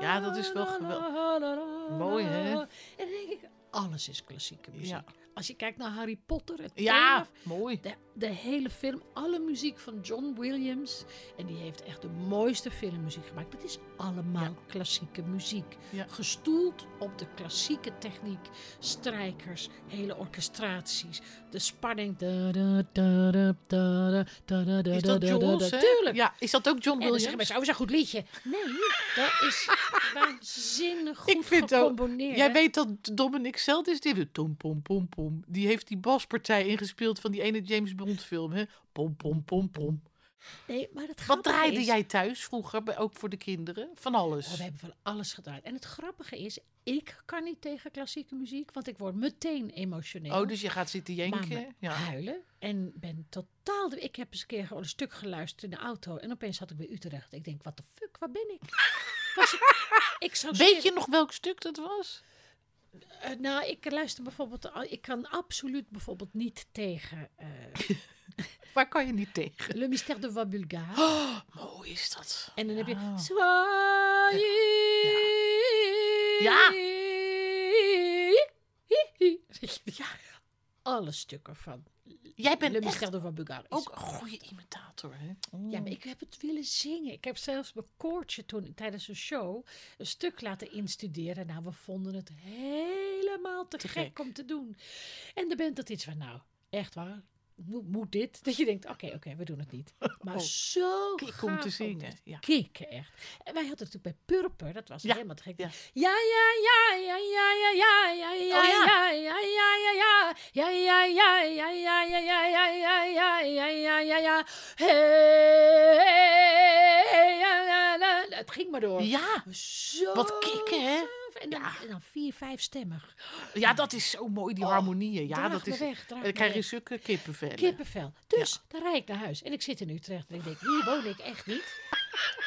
Ja, dat is wel geweldig. Mooi, hè? En dan denk ik, alles is klassieke muziek. Ja. Als je kijkt naar Harry Potter, het Ja, thema, mooi. de, de hele film, alle muziek van John Williams. En die heeft echt de mooiste filmmuziek gemaakt. Dat is allemaal Ja. klassieke muziek. Ja. Gestoeld op de klassieke techniek. Strijkers, hele orchestraties. De spanning. Is da, dat Jules? Tuurlijk. Ja, is dat ook John En dan Williams? zeggen mensen, is goed liedje. Nee, dat is <laughs> waanzinnig goed Ik vind ook- gecomponeerd. Jij weet dat Dominic Celdis, die heeft pom pom pom. Die heeft die baspartij ingespeeld van die ene James Bond film, hè? Pom pom pom pom. Nee, maar het Wat draaide is- jij thuis vroeger, ook voor de kinderen? Van alles. Oh, we hebben van alles gedraaid. En het grappige is, ik kan niet tegen klassieke muziek, want ik word meteen emotioneel. Oh, dus je gaat zitten jenken? Ja. huilen. En ben totaal... de- Ik heb eens een keer gewoon een stuk geluisterd in de auto. En opeens zat ik bij Utrecht. Ik denk, wat de fuck, waar ben ik? <laughs> Was ik, ik zou Weet je nog welk stuk dat was? Eh, nou, ik luister bijvoorbeeld... Ik kan absoluut bijvoorbeeld niet tegen... eh, <laughs> Waar kan je niet tegen? Le Mystère de Voix Bulgare. Oh, mooi is dat. En dan heb je... Ja. Soyez- <laughs> Ja. Ja. Alle stukken van Jij bent Le echt Bulgare. is ook een goede imitator, hè? Ja, maar ik heb het willen zingen. Ik heb zelfs mijn koortje toen tijdens een show een stuk laten instuderen. Nou, we vonden het helemaal te, Te gek, gek. om te doen. En de band had iets van, nou, echt waar. Moet, dit? Dat je denkt, oké, oké, we doen het niet. Maar Oh, zo kick om gaaf te zingen, ja. Kicken, echt. En wij hadden natuurlijk bij Purper, dat was Ja, helemaal te gek. ja. Ja, ja, ja, ja, ja, ja, ja, ja, ja, Oh, ja. ja, ja, ja, ja, ja, ja, ja, ja, ja, ja, ja, ja, ja, ja, ja, ja, ja, ja, ja. Hey, ja, la, la, la. Het ging maar door. Ja, Zo Wat kicken, hè? En dan, Ja. en dan vier, vijfstemmig. ja, dat is zo mooi, die Oh, harmonieën. Ja, dat is... weg, Dan krijg je zulke kippenvellen. Kippenvel. Dus dan rijd ik naar huis. En ik zit in Utrecht. En ik denk, hier woon ik echt niet.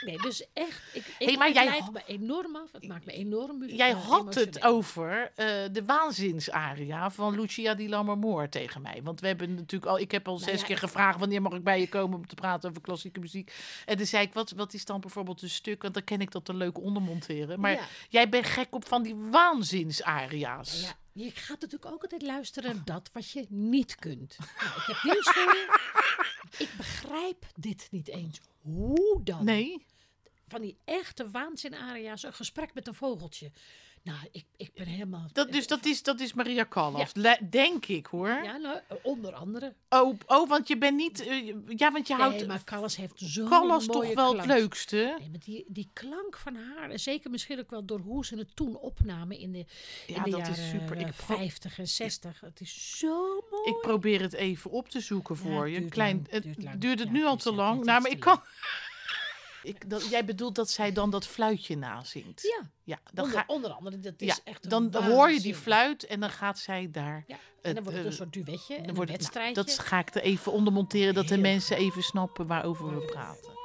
Nee, dus echt. Ik, ik, Hey, maar het jij me enorm af. Het maakt me enorm Jij eh, had het over eh, de waanzinsaria van Lucia di Lammermoor tegen mij. Want we hebben natuurlijk al, ik heb al Nou zes ja, keer gevraagd wanneer mag ik bij je komen om te praten over klassieke muziek. En dan zei ik, wat, wat is dan bijvoorbeeld een stuk? Want dan ken ik dat er leuk ondermonteren. Maar Ja. jij bent gek op van die waanzinsaria's. Ja, je gaat natuurlijk ook altijd luisteren naar dat wat je niet kunt. Nou, ik heb nieuws voor je. Ik begrijp dit niet eens. Hoe dan? Nee? Van die echte waanzinaria's, een gesprek met een vogeltje. Nou, ik, ik ben helemaal... Dat, dus dat is, dat is Maria Callas. Denk ik hoor. Ja, nou, onder andere. Oh, oh, want je bent niet. eh, ja, want je houdt. Maar Callas heeft zo'n Callas mooie toch wel klank. het leukste. Nee, maar die, die klank van haar, en zeker misschien ook wel door hoe ze het toen opnamen in de, in Ja, de dat jaren is super. Ik, eh, pro- 50 en 60. Het is zo mooi. ik probeer het even op te zoeken voor je. Klein, lang, het duurt duurt het nu al te lang. Nou, maar ik kan. <laughs> Ik, dat, jij bedoelt dat zij dan dat fluitje nazingt. Ja, Ja, dan, onder, ga, onder andere. Dat is ja, echt dan hoor je die fluit en dan gaat zij daar. Ja, en het, dan wordt het eh, een soort duetje en een nou, wedstrijdje. dat ga ik er even onder monteren, dat de mensen even snappen waarover we praten.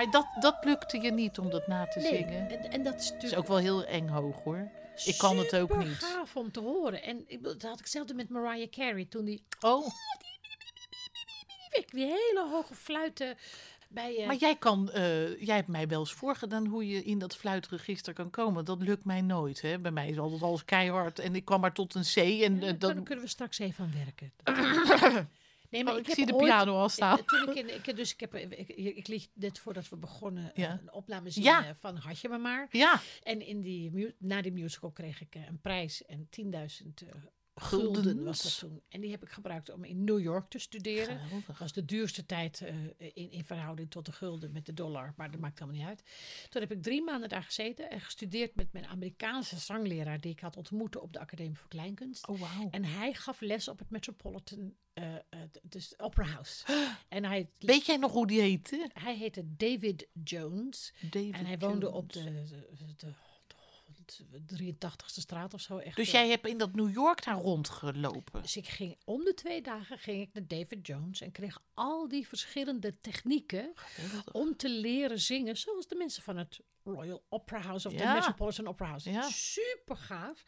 Maar dat, dat lukte je niet om dat na te Nee, zingen. en, en dat is ook wel heel eng hoog hoor. Ik kan het ook super niet. gaaf om te horen. En ik, dat had ik zelf met Mariah Carey toen die, Oh, die, hele hoge fluiten bij eh, maar jij kan, eh, jij hebt mij wel eens voorgedaan hoe je in dat fluitregister kan komen. Dat lukt mij nooit. Hè? Bij mij is altijd alles keihard en ik kwam maar tot een C en Ja, eh, dan. kunnen, kunnen we straks even aan werken. Nee, Oh, ik heb zie de ooit- piano al staan. eh, Toen ik, in, ik, dus ik heb, eh, ik, ik liet net voordat we begonnen eh, Ja. een opname zien Ja. van Had je me maar. Ja, En in die, na die musical kreeg ik een prijs en 10.000 eh, gulden was dat toen. En die heb ik gebruikt om in New York te studeren. Dat was de duurste tijd eh, in, in verhouding tot de gulden met de dollar. Maar dat maakt helemaal niet uit. Toen heb ik drie maanden daar gezeten en gestudeerd met mijn Amerikaanse zangleraar... die ik had ontmoet op de Academie voor Kleinkunst. Oh, wauw. En hij gaf les op het Metropolitan, eh, dus Opera House. <gasps> en hij, Weet jij nog hoe die heette? hij heette David Jones. David En hij woonde Jones. op de, de, de 83ste straat of zo. Echt, Dus eh, jij hebt in dat New York daar rondgelopen. Dus ik ging om de twee dagen ging ik naar David Jones en kreeg al die verschillende technieken om te leren zingen, zoals de mensen van het Royal Opera House of de. Metropolitan Opera House. Ja. Super gaaf.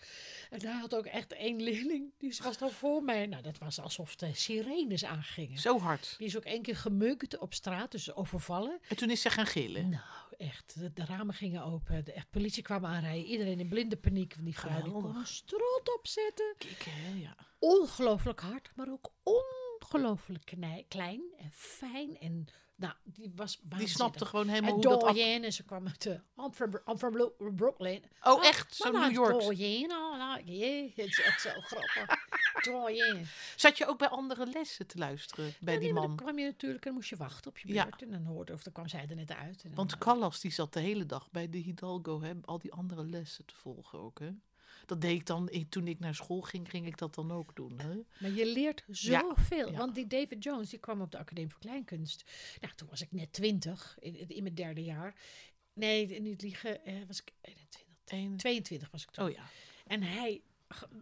En daar had ook echt één leerling, die was dan voor mij. Nou, dat was alsof de sirenes aangingen. Zo hard. Die is ook één keer gemukt op straat, dus overvallen. En toen is ze gaan gillen. Nou, echt. De, de ramen gingen open. De echt, politie kwam aanrijden. Iedereen in blinde paniek. Van die vrouw die kon strot opzetten. Kikken? Ja. Ongelooflijk hard, maar ook ongelooflijk klein en fijn. En nou, die was Die snapte gewoon helemaal En hoe dat... af- en ze kwam uit de... I'm from, I'm from Brooklyn. Oh, echt? Mijn Zo New is York. Oh, nou, jee, het is echt zo <laughs> grappig. Zat je ook bij andere lessen te luisteren bij Ja, die nee, man? Dan kwam je natuurlijk en moest je wachten op je Ja. beurt. En dan hoorde of dan kwam zij er net uit. En Want eh, Callas die zat de hele dag bij de Hidalgo, hè, al die andere lessen te volgen ook. Hè. Dat deed ik dan, ik- toen ik naar school ging, ging ik dat dan ook doen. Hè. Maar je leert zoveel. ja. Want die David Jones, die kwam op de Academie voor Kleinkunst. Nou, toen was ik net twintig, in, in mijn derde jaar. Nee, niet liegen, eh, was ik 21. Eén- 22 was ik toen. Oh ja. En hij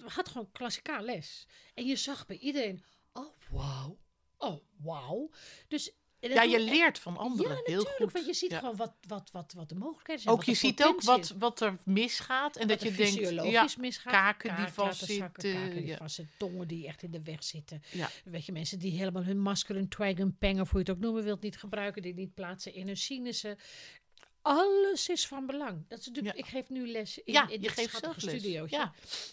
had gewoon klassikaal les. En je zag bij iedereen, oh wauw, oh wauw. Dus, Ja, je leert van anderen Ja, heel natuurlijk, goed. want je ziet Ja. gewoon wat, wat, wat, wat de mogelijkheden zijn. Ook je ziet ook wat, wat er misgaat en dat je denkt, ja, misgaat. kaken die Kaak laten vastzitten, kaken die ja. vastzitten, tongen die echt in de weg zitten. Weet je, mensen die helemaal hun masker, hun twang, hun peng, of hoe je het ook noemen wilt, niet gebruiken, die niet plaatsen in hun sinussen. Alles is van belang. Dat is natuurlijk. Ik geef nu les in, ja, in je geeft zelf studiootje. Ja,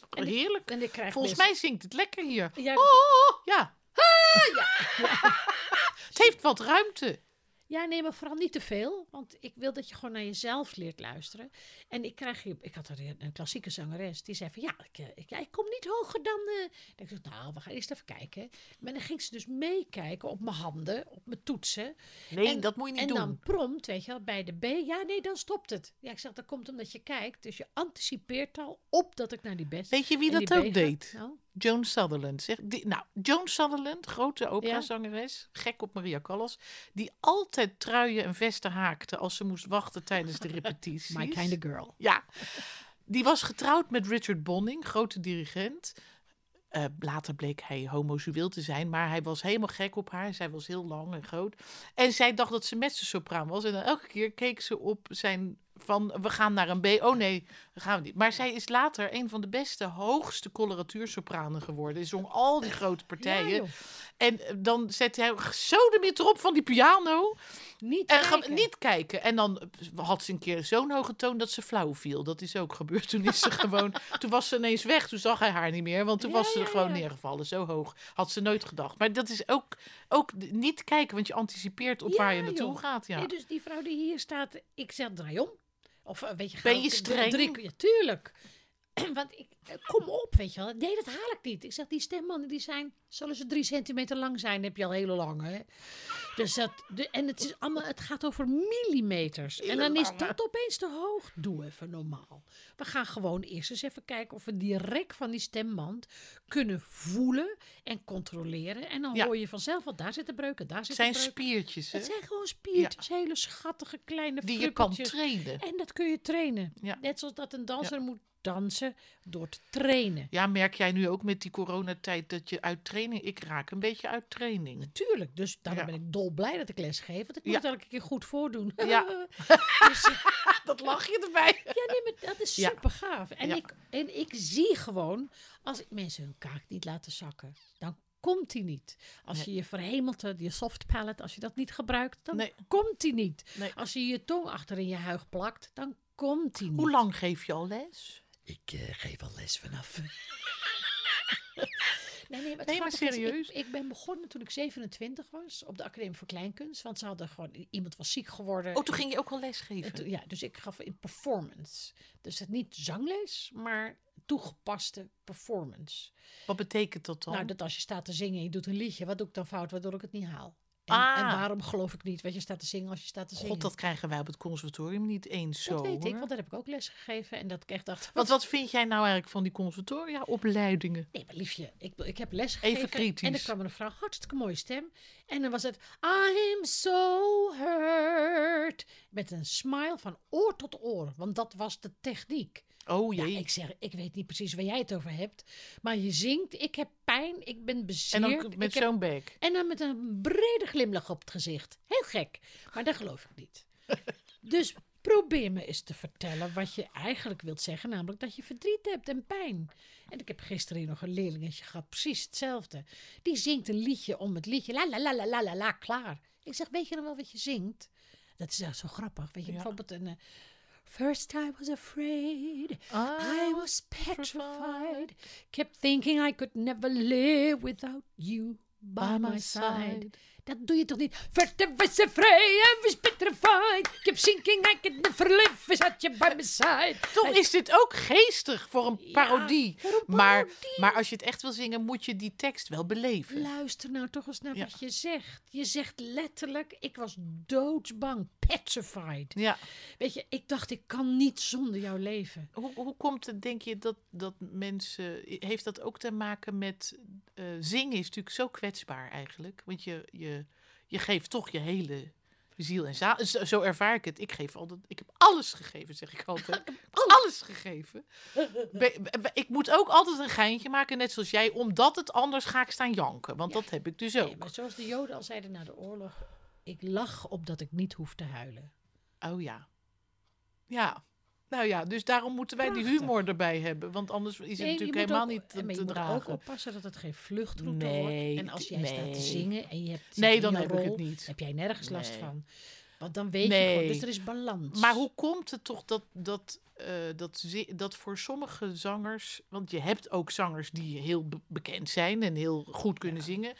En ik- heerlijk. En ik krijg Volgens mij zingt het lekker hier. Ja, Oh, ja. <laughs> Het heeft wat ruimte. Ja, nee, maar vooral niet te veel. Want ik wil dat je gewoon naar jezelf leert luisteren. En ik krijg hier, ik had er een, klassieke zangeres die zei van ja, ik, eh, ik, ja, ik kom niet hoger dan. En ik zei, nou, we gaan eerst even kijken. Maar dan ging ze dus meekijken op mijn handen, op mijn toetsen. Nee, En- dat moet je niet en doen. dan prompt, weet je wel, bij de B. Ja, nee, dan stopt het. Ja, ik zeg, dat komt omdat je kijkt. Dus je anticipeert al op dat ik naar die best. Weet je wie en dat ook B deed? Nou, Joan Sutherland. Zeg, die, nou, Joan Sutherland, grote operazangeres, gek op Maria Callas, die altijd truien en vesten haakte als ze moest wachten tijdens de <laughs> repetities. my kind of girl. Ja, die was getrouwd met Richard Bonning, grote dirigent. Eh, later bleek hij homoseksueel te zijn, maar hij was helemaal gek op haar. Zij was heel lang en groot. En zij dacht dat ze mezzo-sopraan was. En dan elke keer keek ze op zijn van, we gaan naar een B. Oh nee, dat gaan we niet. Maar zij is later een van de beste, hoogste coloratuursopranen geworden. Ze zong al die grote partijen. Ja, en eh, dan zette hij zo de meter op van die piano. Niet En kijken. niet kijken. En dan had ze een keer zo'n hoge toon dat ze flauw viel. Dat is ook gebeurd. Toen is ze <laughs> gewoon. Toen was ze ineens weg. Toen zag hij haar niet meer. Want toen Ja, was ze ja, gewoon neergevallen. Zo hoog. Had ze nooit gedacht. Maar dat is ook, ook niet kijken. Want je anticipeert op waar je naartoe joh. gaat. Ja. Nee, dus die vrouw die hier staat, ik zeg draai om. Of eh, weet je, Ben je streng? Drie, ja, tuurlijk. <clears throat> Want ik, eh, kom op, weet je wel. Nee, dat haal ik niet. Ik zeg, die stembanden die zijn, zullen ze drie centimeter lang zijn, heb je al hele lange. Dus dat, de, en het, is allemaal, het gaat over millimeters. En dan is dat opeens te hoog. Doe even normaal. We gaan gewoon eerst eens even kijken of we die rek van die stemband kunnen voelen en controleren. En dan Ja. hoor je vanzelf, want daar zitten breuken, daar Het zitten zijn breuken. spiertjes. Hè? Het zijn gewoon spiertjes, hele schattige kleine Die je kan trainen. En dat kun je trainen. Ja. Net zoals dat een danser moet dansen door te trainen. Ja, merk jij nu ook met die coronatijd dat je uit training... Ik raak een beetje uit training. Natuurlijk, dus daarom Ja. ben ik dolblij dat ik les geef. Want ik moet Ja. elke keer goed voordoen. Ja. <laughs> dus, eh, <laughs> Dat lach je erbij. ja, nee, maar dat is super gaaf. En, ik, en ik zie gewoon, als ik mensen hun kaak niet laten zakken, dan komt die niet. Als je je verhemelte, je soft palate, als je dat niet gebruikt, dan Nee. komt die niet. Nee. Als je je tong achter in je huig plakt, dan komt die niet. Hoe lang geef je al les? Ik eh, geef al les vanaf. <laughs> <laughs> Nee, nee, maar, het Nee, maar grappige is, serieus? ik, ik ben begonnen toen ik 27 was op de Academie voor Kleinkunst. Want ze hadden gewoon, iemand was ziek geworden. Oh, toen ging je ook al les En geven. toen- ja, dus ik gaf in performance. Dus het niet zangles, maar toegepaste performance. Wat betekent dat dan? Nou, dat als je staat te zingen en je doet een liedje, wat doe ik dan fout waardoor ik het niet haal? En, Ah. en waarom geloof ik niet, weet je, staat te zingen als je staat te zingen? God, dat krijgen wij op het conservatorium niet eens zo. Dat weet ik, want daar heb ik ook les gegeven. En dat ik echt dacht, Want wat vind jij nou eigenlijk van die conservatoria-opleidingen? Nee, maar liefje, ik, ik heb les gegeven. Even kritisch. En er kwam een vrouw, hartstikke mooie stem. En dan was het, I'm so hurt. Met een smile van oor tot oor, want dat was de techniek. Oh Ja, ik zeg, ik weet niet precies waar jij het over hebt. Maar je zingt, ik heb pijn, ik ben en bezeerd. dan met zo'n bek. en dan met een brede glimlach op het gezicht. Heel gek, maar dat geloof ik niet. <laughs> dus probeer me eens te vertellen wat je eigenlijk wilt zeggen. Namelijk dat je verdriet hebt en pijn. En ik heb gisteren hier nog een leerlingetje gehad, precies hetzelfde. Die zingt een liedje om het liedje. La la la la la la la, klaar. Ik zeg, weet je dan wel wat je zingt? Dat is echt zo grappig. Weet je, Ja. bijvoorbeeld een... First I was afraid, I Ah, was petrified, kept thinking I could never live without you by my side. Dat doe je toch niet? First I was afraid, I was petrified, kept thinking I could never live without you by my side. Toch is dit ook geestig voor een Ja, parodie. voor een Maar, maar als je het echt wil zingen, moet je die tekst wel beleven. Luister nou toch eens naar Ja. wat je zegt. Je zegt letterlijk, ik was doodsbang, petrified. Ja. Weet je, ik dacht, ik kan niet zonder jou leven. Hoe, hoe komt het, denk je, dat, dat mensen... Heeft dat ook te maken met... eh, zingen is natuurlijk zo kwetsbaar eigenlijk. Want je, je, je geeft toch je hele ziel en zaal. Zo, zo ervaar ik het. Ik geef altijd... Ik heb alles gegeven, zeg ik altijd. <laughs> alles gegeven. Ik moet ook altijd een geintje maken, net zoals jij. Omdat het anders ga ik staan janken. Want Ja. dat heb ik dus Nee, ook. maar zoals de Joden al zeiden na de oorlog, ik lach opdat ik niet hoef te huilen. Oh ja. Ja. Nou ja, dus daarom moeten wij die humor erbij hebben. Want anders is het Nee, natuurlijk helemaal ook- niet te, maar je te moet dragen. ook oppassen dat het geen vluchtroute Nee, wordt. En als jij staat te zingen en je hebt Nee, dan heb ik het niet. heb jij nergens last van. Want dan weet je gewoon, dus er is balans. Maar hoe komt het toch dat, dat, eh, dat, dat voor sommige zangers... Want je hebt ook zangers die heel be- bekend zijn en heel goed kunnen zingen...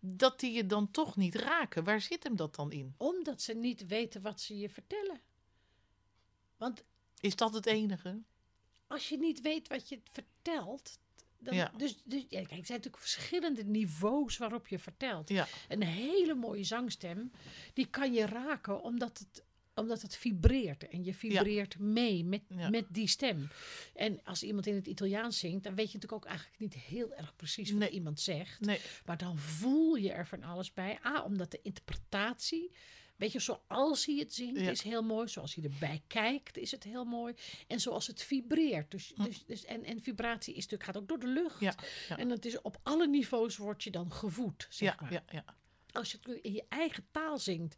dat die je dan toch niet raken. Waar zit hem dat dan in? Omdat ze niet weten wat ze je vertellen. Want Is dat het enige? als je niet weet wat je vertelt... Dan, Ja. Dus, dus ja, kijk, er zijn natuurlijk verschillende niveaus waarop je vertelt. Ja, Een hele mooie zangstem, die kan je raken omdat het, omdat het vibreert. En je vibreert mee met, Ja. met die stem. En als iemand in het Italiaans zingt, dan weet je natuurlijk ook eigenlijk niet heel erg precies wat Nee. iemand zegt. nee. Maar dan voel je er van alles bij. A, omdat de interpretatie, weet je, zoals hij het zingt, Ja. is heel mooi. Zoals hij erbij kijkt, is het heel mooi. En zoals het vibreert. Dus, dus, dus, en, en vibratie is natuurlijk, gaat ook door de lucht. Hm. Ja, ja. En dat is op alle niveaus word je dan gevoed, zeg Ja, maar als je het in je eigen taal zingt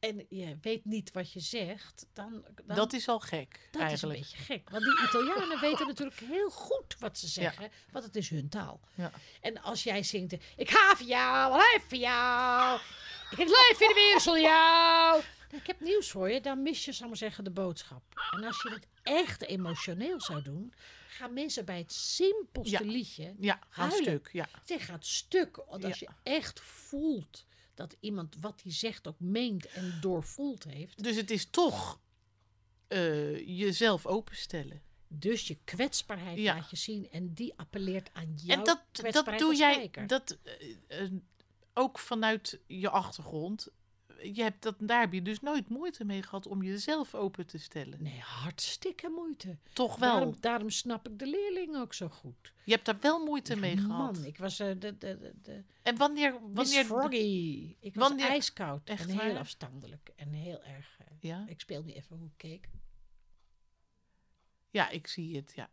en je weet niet wat je zegt, dan, dan Dat is al gek, dat eigenlijk. is een beetje gek. Want die Italianen <laughs> weten natuurlijk heel goed wat ze zeggen, want het is hun taal. Ja. En als jij zingt, ik ga voor jou, leef voor jou, ik heb het leven in de wereld jou. Nou, ik heb nieuws voor je, dan mis je, zal ik maar zeggen, de boodschap. En als je het echt emotioneel zou doen, gaan mensen bij het simpelste Ja. liedje Ja, gaan stuk. Ja. gaat stuk. Want als Ja. je echt voelt dat iemand wat hij zegt ook meent en doorvoeld heeft. Dus het is toch eh, jezelf openstellen. Dus je kwetsbaarheid Ja. laat je zien en die appelleert aan jouw en dat, dat doe jij dat, eh, eh, ook vanuit je achtergrond. Je hebt dat, daar heb je dus nooit moeite mee gehad om jezelf open te stellen. Nee, hartstikke moeite. Toch wel. Daarom, daarom snap ik de leerling ook zo goed. Je hebt daar wel moeite Ja, mee gehad. Man, ik was eh, de, de, de, En wanneer... Wanneer Froggy. Ik was wanneer- ijskoud Echt en heel afstandelijk. En heel erg... eh, ja? ik speel nu even hoe ik keek. ja, ik zie het, ja.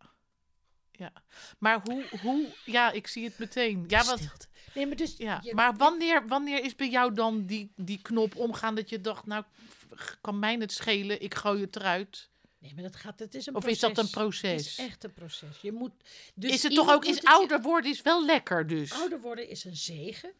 Ja. Maar hoe, hoe... Ja, ik zie het meteen. Ja, want, Stilte. Nee, maar dus... ja. je- maar wanneer, wanneer is bij jou dan die, die knop omgaan dat je dacht... Nou, kan mij het schelen, ik gooi het eruit. Nee, maar dat gaat... Het is een Of proces. is dat een Het proces? is echt een proces. Je moet... Dus is het toch ook... Is het ouder worden is wel lekker dus. Ouder worden is een zegen.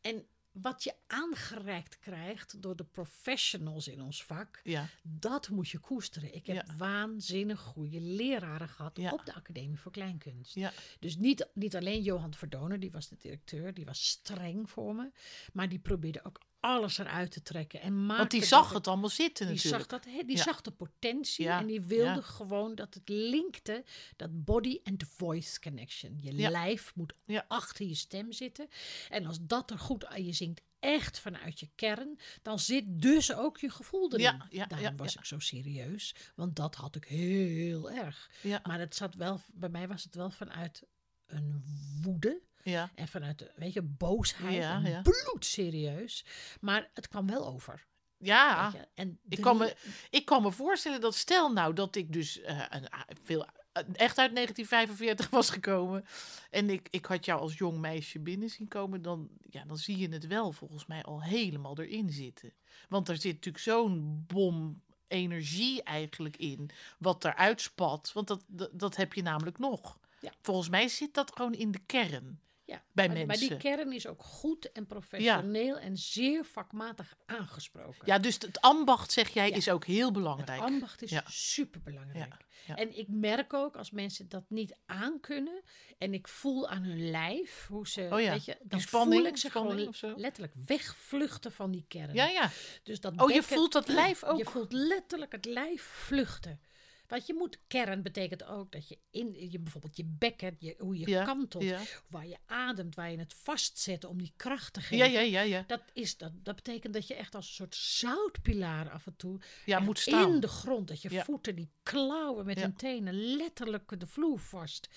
En wat je aangereikt krijgt door de professionals in ons vak, Ja, dat moet je koesteren. Ik heb Ja. waanzinnig goede leraren gehad Ja. op de Academie voor Kleinkunst. Dus niet, niet alleen Johan Verdonen, die was de directeur, die was streng voor me. Maar die probeerde ook alles eruit te trekken. En maakte Want die zag het- allemaal zitten die natuurlijk. zag, dat, die Ja. zag de potentie Ja, en die wilde ja. gewoon dat het linkte, dat body and voice connection. Je lijf moet achter je stem zitten. En als dat er goed aan je zingt, echt vanuit je kern, dan zit dus ook je gevoel erin. Ja, ja, Daarom ja, was ik zo serieus, want dat had ik heel erg. Maar het zat wel, bij mij was het wel vanuit een woede. Ja. En vanuit, weet je, boosheid. Ja, ja. bloedserieus. Maar het kwam wel over. Ja. En ik kan, me, ik kan me voorstellen dat stel nou dat ik dus eh, een, a- veel, eh, echt uit 1945 was gekomen. En ik, ik had jou als jong meisje binnen zien komen. Dan, ja, dan zie je het wel volgens mij al helemaal erin zitten. Want er zit natuurlijk zo'n bom energie eigenlijk in. Wat eruit spat. Want dat, dat, dat heb je namelijk nog. Ja. Volgens mij zit dat gewoon in de kern. Ja, bij maar, Maar mensen. die kern is ook goed en professioneel en zeer vakmatig aangesproken. Ja, dus het ambacht, zeg jij, Ja. is ook heel Het belangrijk. ambacht is superbelangrijk. En ik merk ook als mensen dat niet aankunnen en ik voel aan hun lijf hoe ze, Oh ja, weet je, dan spanning, voel ik ze gewoon letterlijk wegvluchten van die kern. Ja, ja. Dus dat Oh, je voelt dat lijf <clears throat> ook. Je voelt letterlijk het lijf vluchten. Want je moet kern betekent ook dat je in je bijvoorbeeld je bekken, je, hoe je Ja, kantelt, ja. waar je ademt, waar je het vastzet om die kracht te Ja, geven. ja, ja, ja. Dat, is, dat, dat betekent dat je echt als een soort zoutpilaar af en toe Ja, moet staan. in de grond. Dat je Ja. voeten die klauwen met Ja. hun tenen letterlijk de vloer vast.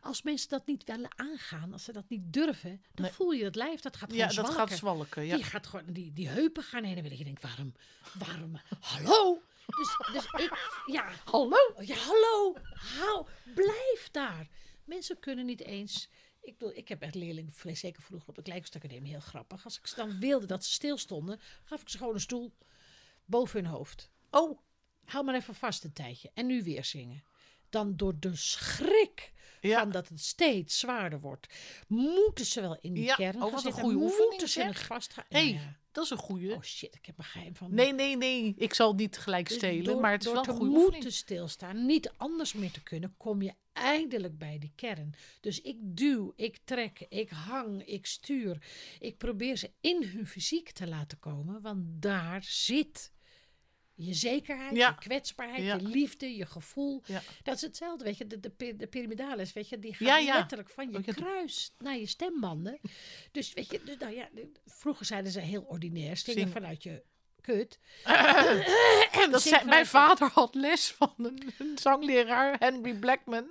Als mensen dat niet willen aangaan, als ze dat niet durven, dan Nee. voel je het lijf, dat gaat Ja, gewoon dat zwalken. gaat zwalken. Ja. Die, gaat gewoon, die, die heupen gaan heen en weer. Dat je denkt, waarom, waarom, hallo? Dus, dus ik, ja, Hallo? ja, hallo, hou, blijf daar. Mensen kunnen niet eens. Ik bedoel, ik heb echt leerlingen, zeker vroeger op de Kleinkunstacademie, heel grappig. Als ik ze dan wilde dat ze stilstonden, gaf ik ze gewoon een stoel boven hun hoofd. Oh, Hou maar even vast een tijdje en nu weer zingen. Dan door de schrik Ja. van dat het steeds zwaarder wordt, moeten ze wel in die Ja, kern oh, gaan een zitten, goede oefening, Moeten ze zeg. het vasthouden. hey, ja. Dat is een goeie. Oh shit, ik heb een geheim van. Nee, nee, nee. Ik zal niet gelijk Dus stelen, door- maar het is door wel te een goede moeten oefening. stilstaan, niet anders meer te kunnen, kom je eindelijk bij die kern. Dus ik duw, ik trek, ik hang, ik stuur. Ik probeer ze in hun fysiek te laten komen, want daar zit je zekerheid, Ja. je kwetsbaarheid, Ja. je liefde, je gevoel. Ja. Dat is hetzelfde, weet je, de, de, de pyramidalis, weet je, die gaat letterlijk van je kruis naar je stembanden. <laughs> dus weet je, dus, nou ja, vroeger zeiden ze heel ordinair, zingen Zing. vanuit je kut. <coughs> Dat zei, mijn vader had les van een, een zangleraar, Henry Blackman.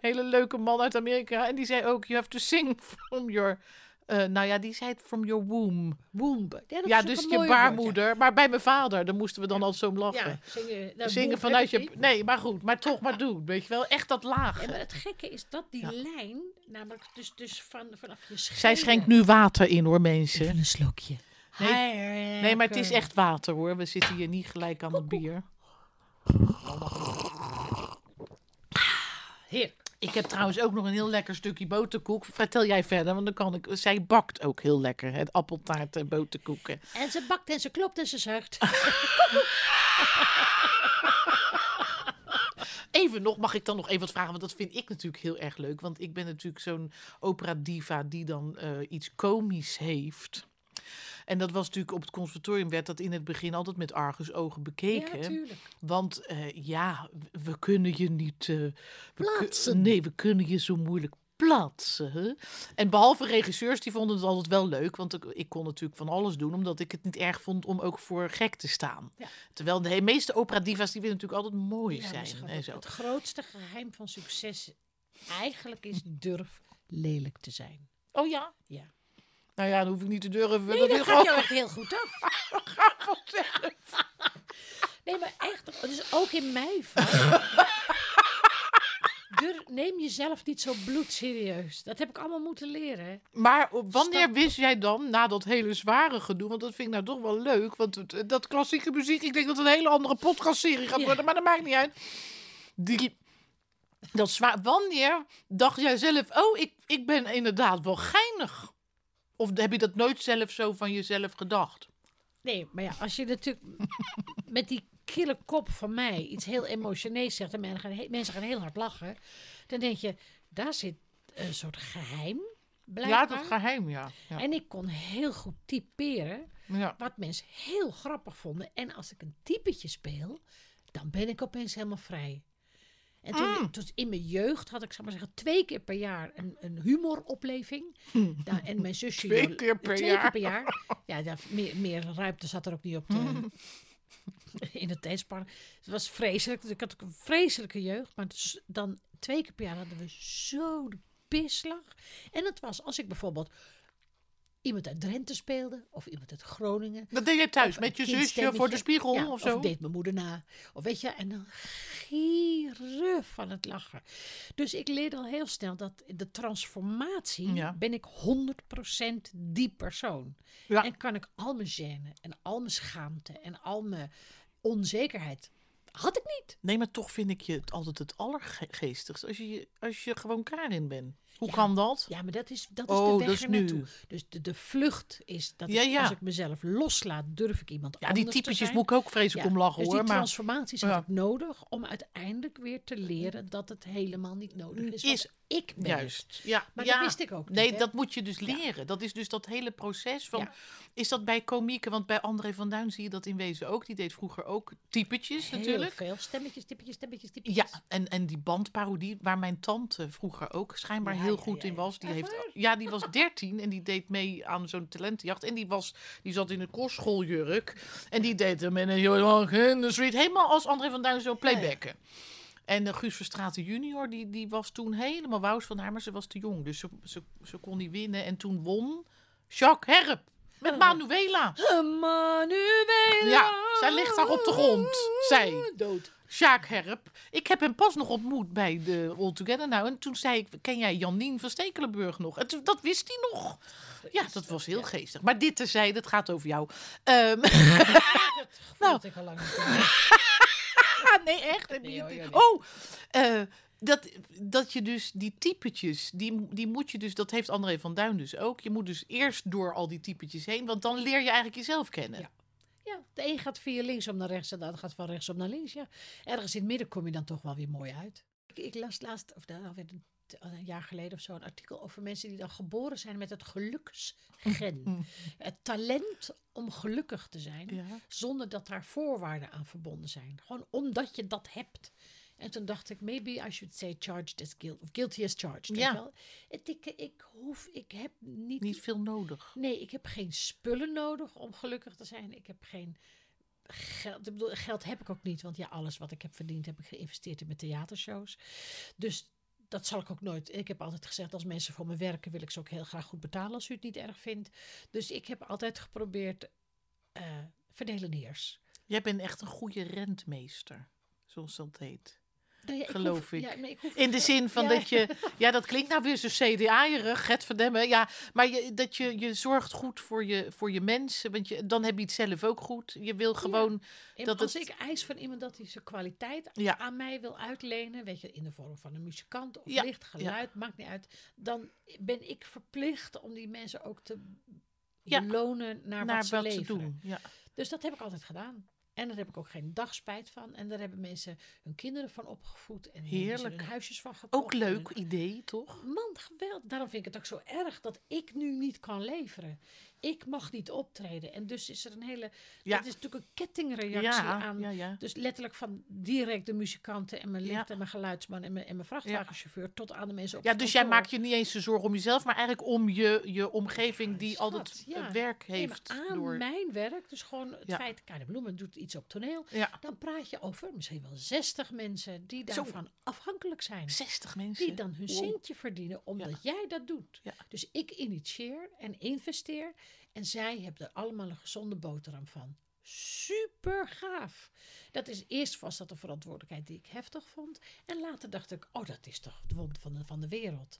Hele leuke man uit Amerika. En die zei ook, you have to sing from your... eh, nou ja, die zei het from your womb. Womb. Ja, dus je mooi woord, ja. baarmoeder. Maar bij mijn vader, daar moesten we dan altijd zo om lachen. Ja, zingen, nou, Zingen vanuit je... niet. Nee, maar goed. Maar toch maar doen. Weet je wel, echt dat laag. Ja, maar het gekke is dat die lijn, namelijk dus, dus van, vanaf je schenen... Zij schenkt nu water in hoor, mensen. Even een slokje. Nee, Nee, maar het is echt water hoor. We zitten hier niet gelijk aan het bier. Heerlijk. Ik heb trouwens ook nog een heel lekker stukje boterkoek. Vertel jij verder, want dan kan ik. Zij bakt ook heel lekker, het appeltaart en boterkoeken. En ze bakt en ze klopt en ze zuigt. <laughs> Even nog, mag ik dan nog even wat vragen? Want dat vind ik natuurlijk heel erg leuk. Want ik ben natuurlijk zo'n opera diva die dan eh, iets komisch heeft. En dat was natuurlijk op het conservatorium werd dat in het begin altijd met argusogen bekeken. Ja, tuurlijk. Want eh, ja, we kunnen je niet. eh, Plaatsen. nee, we kunnen je zo moeilijk plaatsen. hè. En behalve regisseurs, die vonden het altijd wel leuk. Want ik, ik kon natuurlijk van alles doen, omdat ik het niet erg vond om ook voor gek te staan. Ja. Terwijl de meeste opera-divas, die willen natuurlijk altijd mooi Ja, zijn. schat, en zo. het grootste geheim van succes eigenlijk is durf lelijk te zijn. Oh ja? Ja. Nou ja, dan hoef ik niet te durven. Nee, dat dat is gaat jou echt heel goed af. <laughs> Nee, maar echt, dus ook in mijn vak. <laughs> Dur- neem jezelf niet zo bloedserieus. Dat heb ik allemaal moeten leren. Maar wanneer Stap- wist jij dan, na dat hele zware gedoe, want dat vind ik nou toch wel leuk, want het- dat klassieke muziek, ik denk dat het een hele andere podcastserie gaat Ja. worden, maar dat maakt niet uit. Die, dat zwaar, wanneer dacht jij zelf, oh, ik, ik ben inderdaad wel geinig? Of heb je dat nooit zelf zo van jezelf gedacht? Nee, maar ja, als je natuurlijk <laughs> met die kille kop van mij iets heel emotioneels zegt en mensen gaan, mensen gaan heel hard lachen, dan denk je, daar zit een soort geheim. Ja, Blijkbaar. dat geheim, ja. Ja. En ik kon heel goed typeren ja. wat mensen heel grappig vonden. En als ik een typetje speel, dan ben ik opeens helemaal vrij. En toen, Mm. toen in mijn jeugd had ik, zal maar zeggen, twee keer per jaar een, een humoropleving. Nou, en mijn zusje... Twee keer per twee jaar. keer per jaar. Ja, ja, meer, meer ruimte zat er ook niet op <laughs> de, in het tijdspanne. Het was vreselijk. Dus ik had ook een vreselijke jeugd. Maar dus dan twee keer per jaar hadden we zo de pisslag. En het was als ik bijvoorbeeld iemand uit Drenthe speelde. Of iemand uit Groningen. Dat deed jij thuis Of met je zusje voor de spiegel Ja, of zo? deed mijn moeder na. Of weet je, en dan gieren van het lachen. Dus ik leerde al heel snel dat de transformatie Ja. ben ik 100% die persoon. Ja. En kan ik al mijn gêne en al mijn schaamte en al mijn onzekerheid. Had ik niet. Nee, maar toch vind ik je het altijd het allergeestigst als je, als je gewoon Karin bent. Hoe Ja. kan dat? Ja, maar dat is, dat is Oh, de dat weg is er nu. naartoe. Dus de, de vlucht is dat Ja, ik- ja. als ik mezelf loslaat, durf ik iemand Ja, anders die typetjes moet ik ook vreselijk Ja, om lachen dus hoor. die Maar transformaties Ja. ik nodig om uiteindelijk weer te leren dat het helemaal niet nodig is. Is- ik ben het. juist. Ja, Maar ja. dat wist ik ook niet. Nee, hè? dat moet je dus leren. Dat is dus dat hele proces van. Ja. Is dat bij komieken? Want bij André van Duin zie je dat in wezen ook. Die deed vroeger ook typetjes Heel natuurlijk. veel stemmetjes, typetjes, stemmetjes, typetjes. Ja, en, en die bandparodie, waar mijn tante vroeger ook schijnbaar Ja, heel goed in was. Die, heeft, ja, die was 13 en die deed mee aan zo'n talentenjacht. En die, was, die zat in een kostschooljurk. En die deed hem in een Jolang in de street. Helemaal als André van Duin zo playbacken. En uh, Guus Verstraeten junior, die, die was toen helemaal wous van haar, maar ze was te jong. Dus ze, ze, ze kon niet winnen. En toen won Jacques Herp met Manuela. Manuela. Ja, zij ligt daar op de grond. Zij. Dood. Sjaak Herp. Ik heb hem pas nog ontmoet bij de All Together nou. En toen zei ik, ken jij Janine van Stekelenburg nog? En toen- dat wist hij nog. Ja, dat was heel geestig. Maar dit terzijde, het gaat over jou. Ehm, <laughs> Nou. Ik al lang <laughs> nee, echt? Hoor, nee. Oh, eh, dat, dat je dus die typetjes, die, die moet je dus, dat heeft André van Duin dus ook. Je moet dus eerst door al die typetjes heen, want dan leer je eigenlijk jezelf kennen. Ja. Ja, de een gaat via linksom naar rechts en de ander gaat van rechtsom naar links. Ja. Ergens in het midden kom je dan toch wel weer mooi uit. Ik, ik las laatst, of nou, alweer een, een jaar geleden of zo, een artikel over mensen die dan geboren zijn met het geluksgen. <laughs> het talent om gelukkig te zijn, Ja. zonder dat daar voorwaarden aan verbonden zijn. Gewoon omdat je dat hebt. En toen dacht ik, maybe I should say charged as guilty, of guilty as charged. Ja. je wel. Het, ik, ik hoef, ik heb niet, Niet veel nodig. Nee, ik heb geen spullen nodig om gelukkig te zijn. Ik heb geen geld. Ik bedoel, geld heb ik ook niet, want ja, alles wat ik heb verdiend heb ik geïnvesteerd in mijn theatershows. Dus dat zal ik ook nooit. Ik heb altijd gezegd, als mensen voor me werken, wil ik ze ook heel graag goed betalen als u het niet erg vindt. Dus ik heb altijd geprobeerd eh verdelen. Jij bent echt een goede rentmeester, zoals dat heet. Nou ja, Geloof hoef- ik. ja, ik hoef- In de zin van Ja. dat je, <laughs> ja, dat klinkt nou weer zo CDA-erig, het verdemmen. Ja, maar je, dat je, je zorgt goed voor je, voor je mensen, want je, dan heb je het zelf ook goed. Je wil gewoon, dat als het- ik eis van iemand dat hij zijn kwaliteit aan mij wil uitlenen, weet je, in de vorm van een muzikant of licht, geluid, maakt niet uit, dan ben ik verplicht om die mensen ook te Ja, belonen naar, naar wat ze wat te leveren. doen. Ja. Dus dat heb ik altijd gedaan. En daar heb ik ook geen dag spijt van. En daar hebben mensen hun kinderen van opgevoed. En Heerlijk. hun huisjes van gekocht. Ook leuk idee, toch? Man, geweldig. Daarom vind ik het ook zo erg dat ik nu niet kan leveren. Ik mag niet optreden. En dus is er een hele... Ja. Dat is natuurlijk een kettingreactie Ja, aan... ja. Dus letterlijk van direct de muzikanten en mijn licht en mijn geluidsman en mijn, en mijn vrachtwagenchauffeur... tot aan de mensen op Ja, het dus jij maakt je niet eens de zorgen om jezelf, maar eigenlijk om je, je omgeving die altijd ja. eh, werk Nee, heeft. aan door... mijn werk, dus gewoon het feit... De Bloemen doet iets op toneel. Dan praat je over misschien wel 60 mensen die Zo. daarvan afhankelijk zijn. 60 mensen. Die dan hun Wow. centje verdienen omdat jij dat doet. Dus ik initieer en investeer. En zij hebben er allemaal een gezonde boterham van. Super gaaf. Dat is eerst was dat een verantwoordelijkheid die ik heftig vond. En later dacht ik, oh dat is toch de wond van de, van de wereld.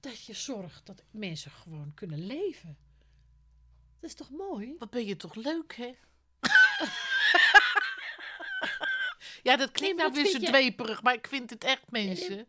Dat je zorgt dat mensen gewoon kunnen leven. Dat is toch mooi? Wat ben je toch leuk, hè? <laughs> ja, dat klinkt nou weer zo dweperig, maar ik vind het echt, mensen.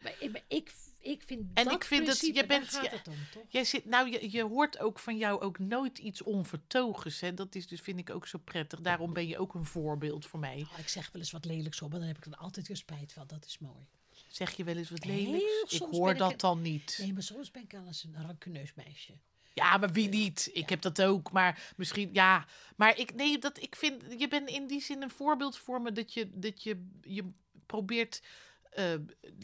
Ik, ik vind En dat ik vind je bent- gaat het om, toch? Jij zit, nou, je, je hoort ook van jou ook nooit iets onvertogens. Hè? Dat is dus, vind ik ook zo prettig. Daarom ben je ook een voorbeeld voor mij. Oh, ik zeg wel eens wat lelijks op, maar dan heb ik er altijd weer spijt van. Dat is mooi. Zeg je wel eens wat lelijks? Ik hoor ik dat dan niet. Nee, maar soms ben ik al eens een rankeneus meisje. Ja, maar wie niet? Ik heb dat ook. Maar misschien, ja. Maar ik, nee, dat, ik vind, je bent in die zin een voorbeeld voor me dat je, dat je, je probeert. Eh,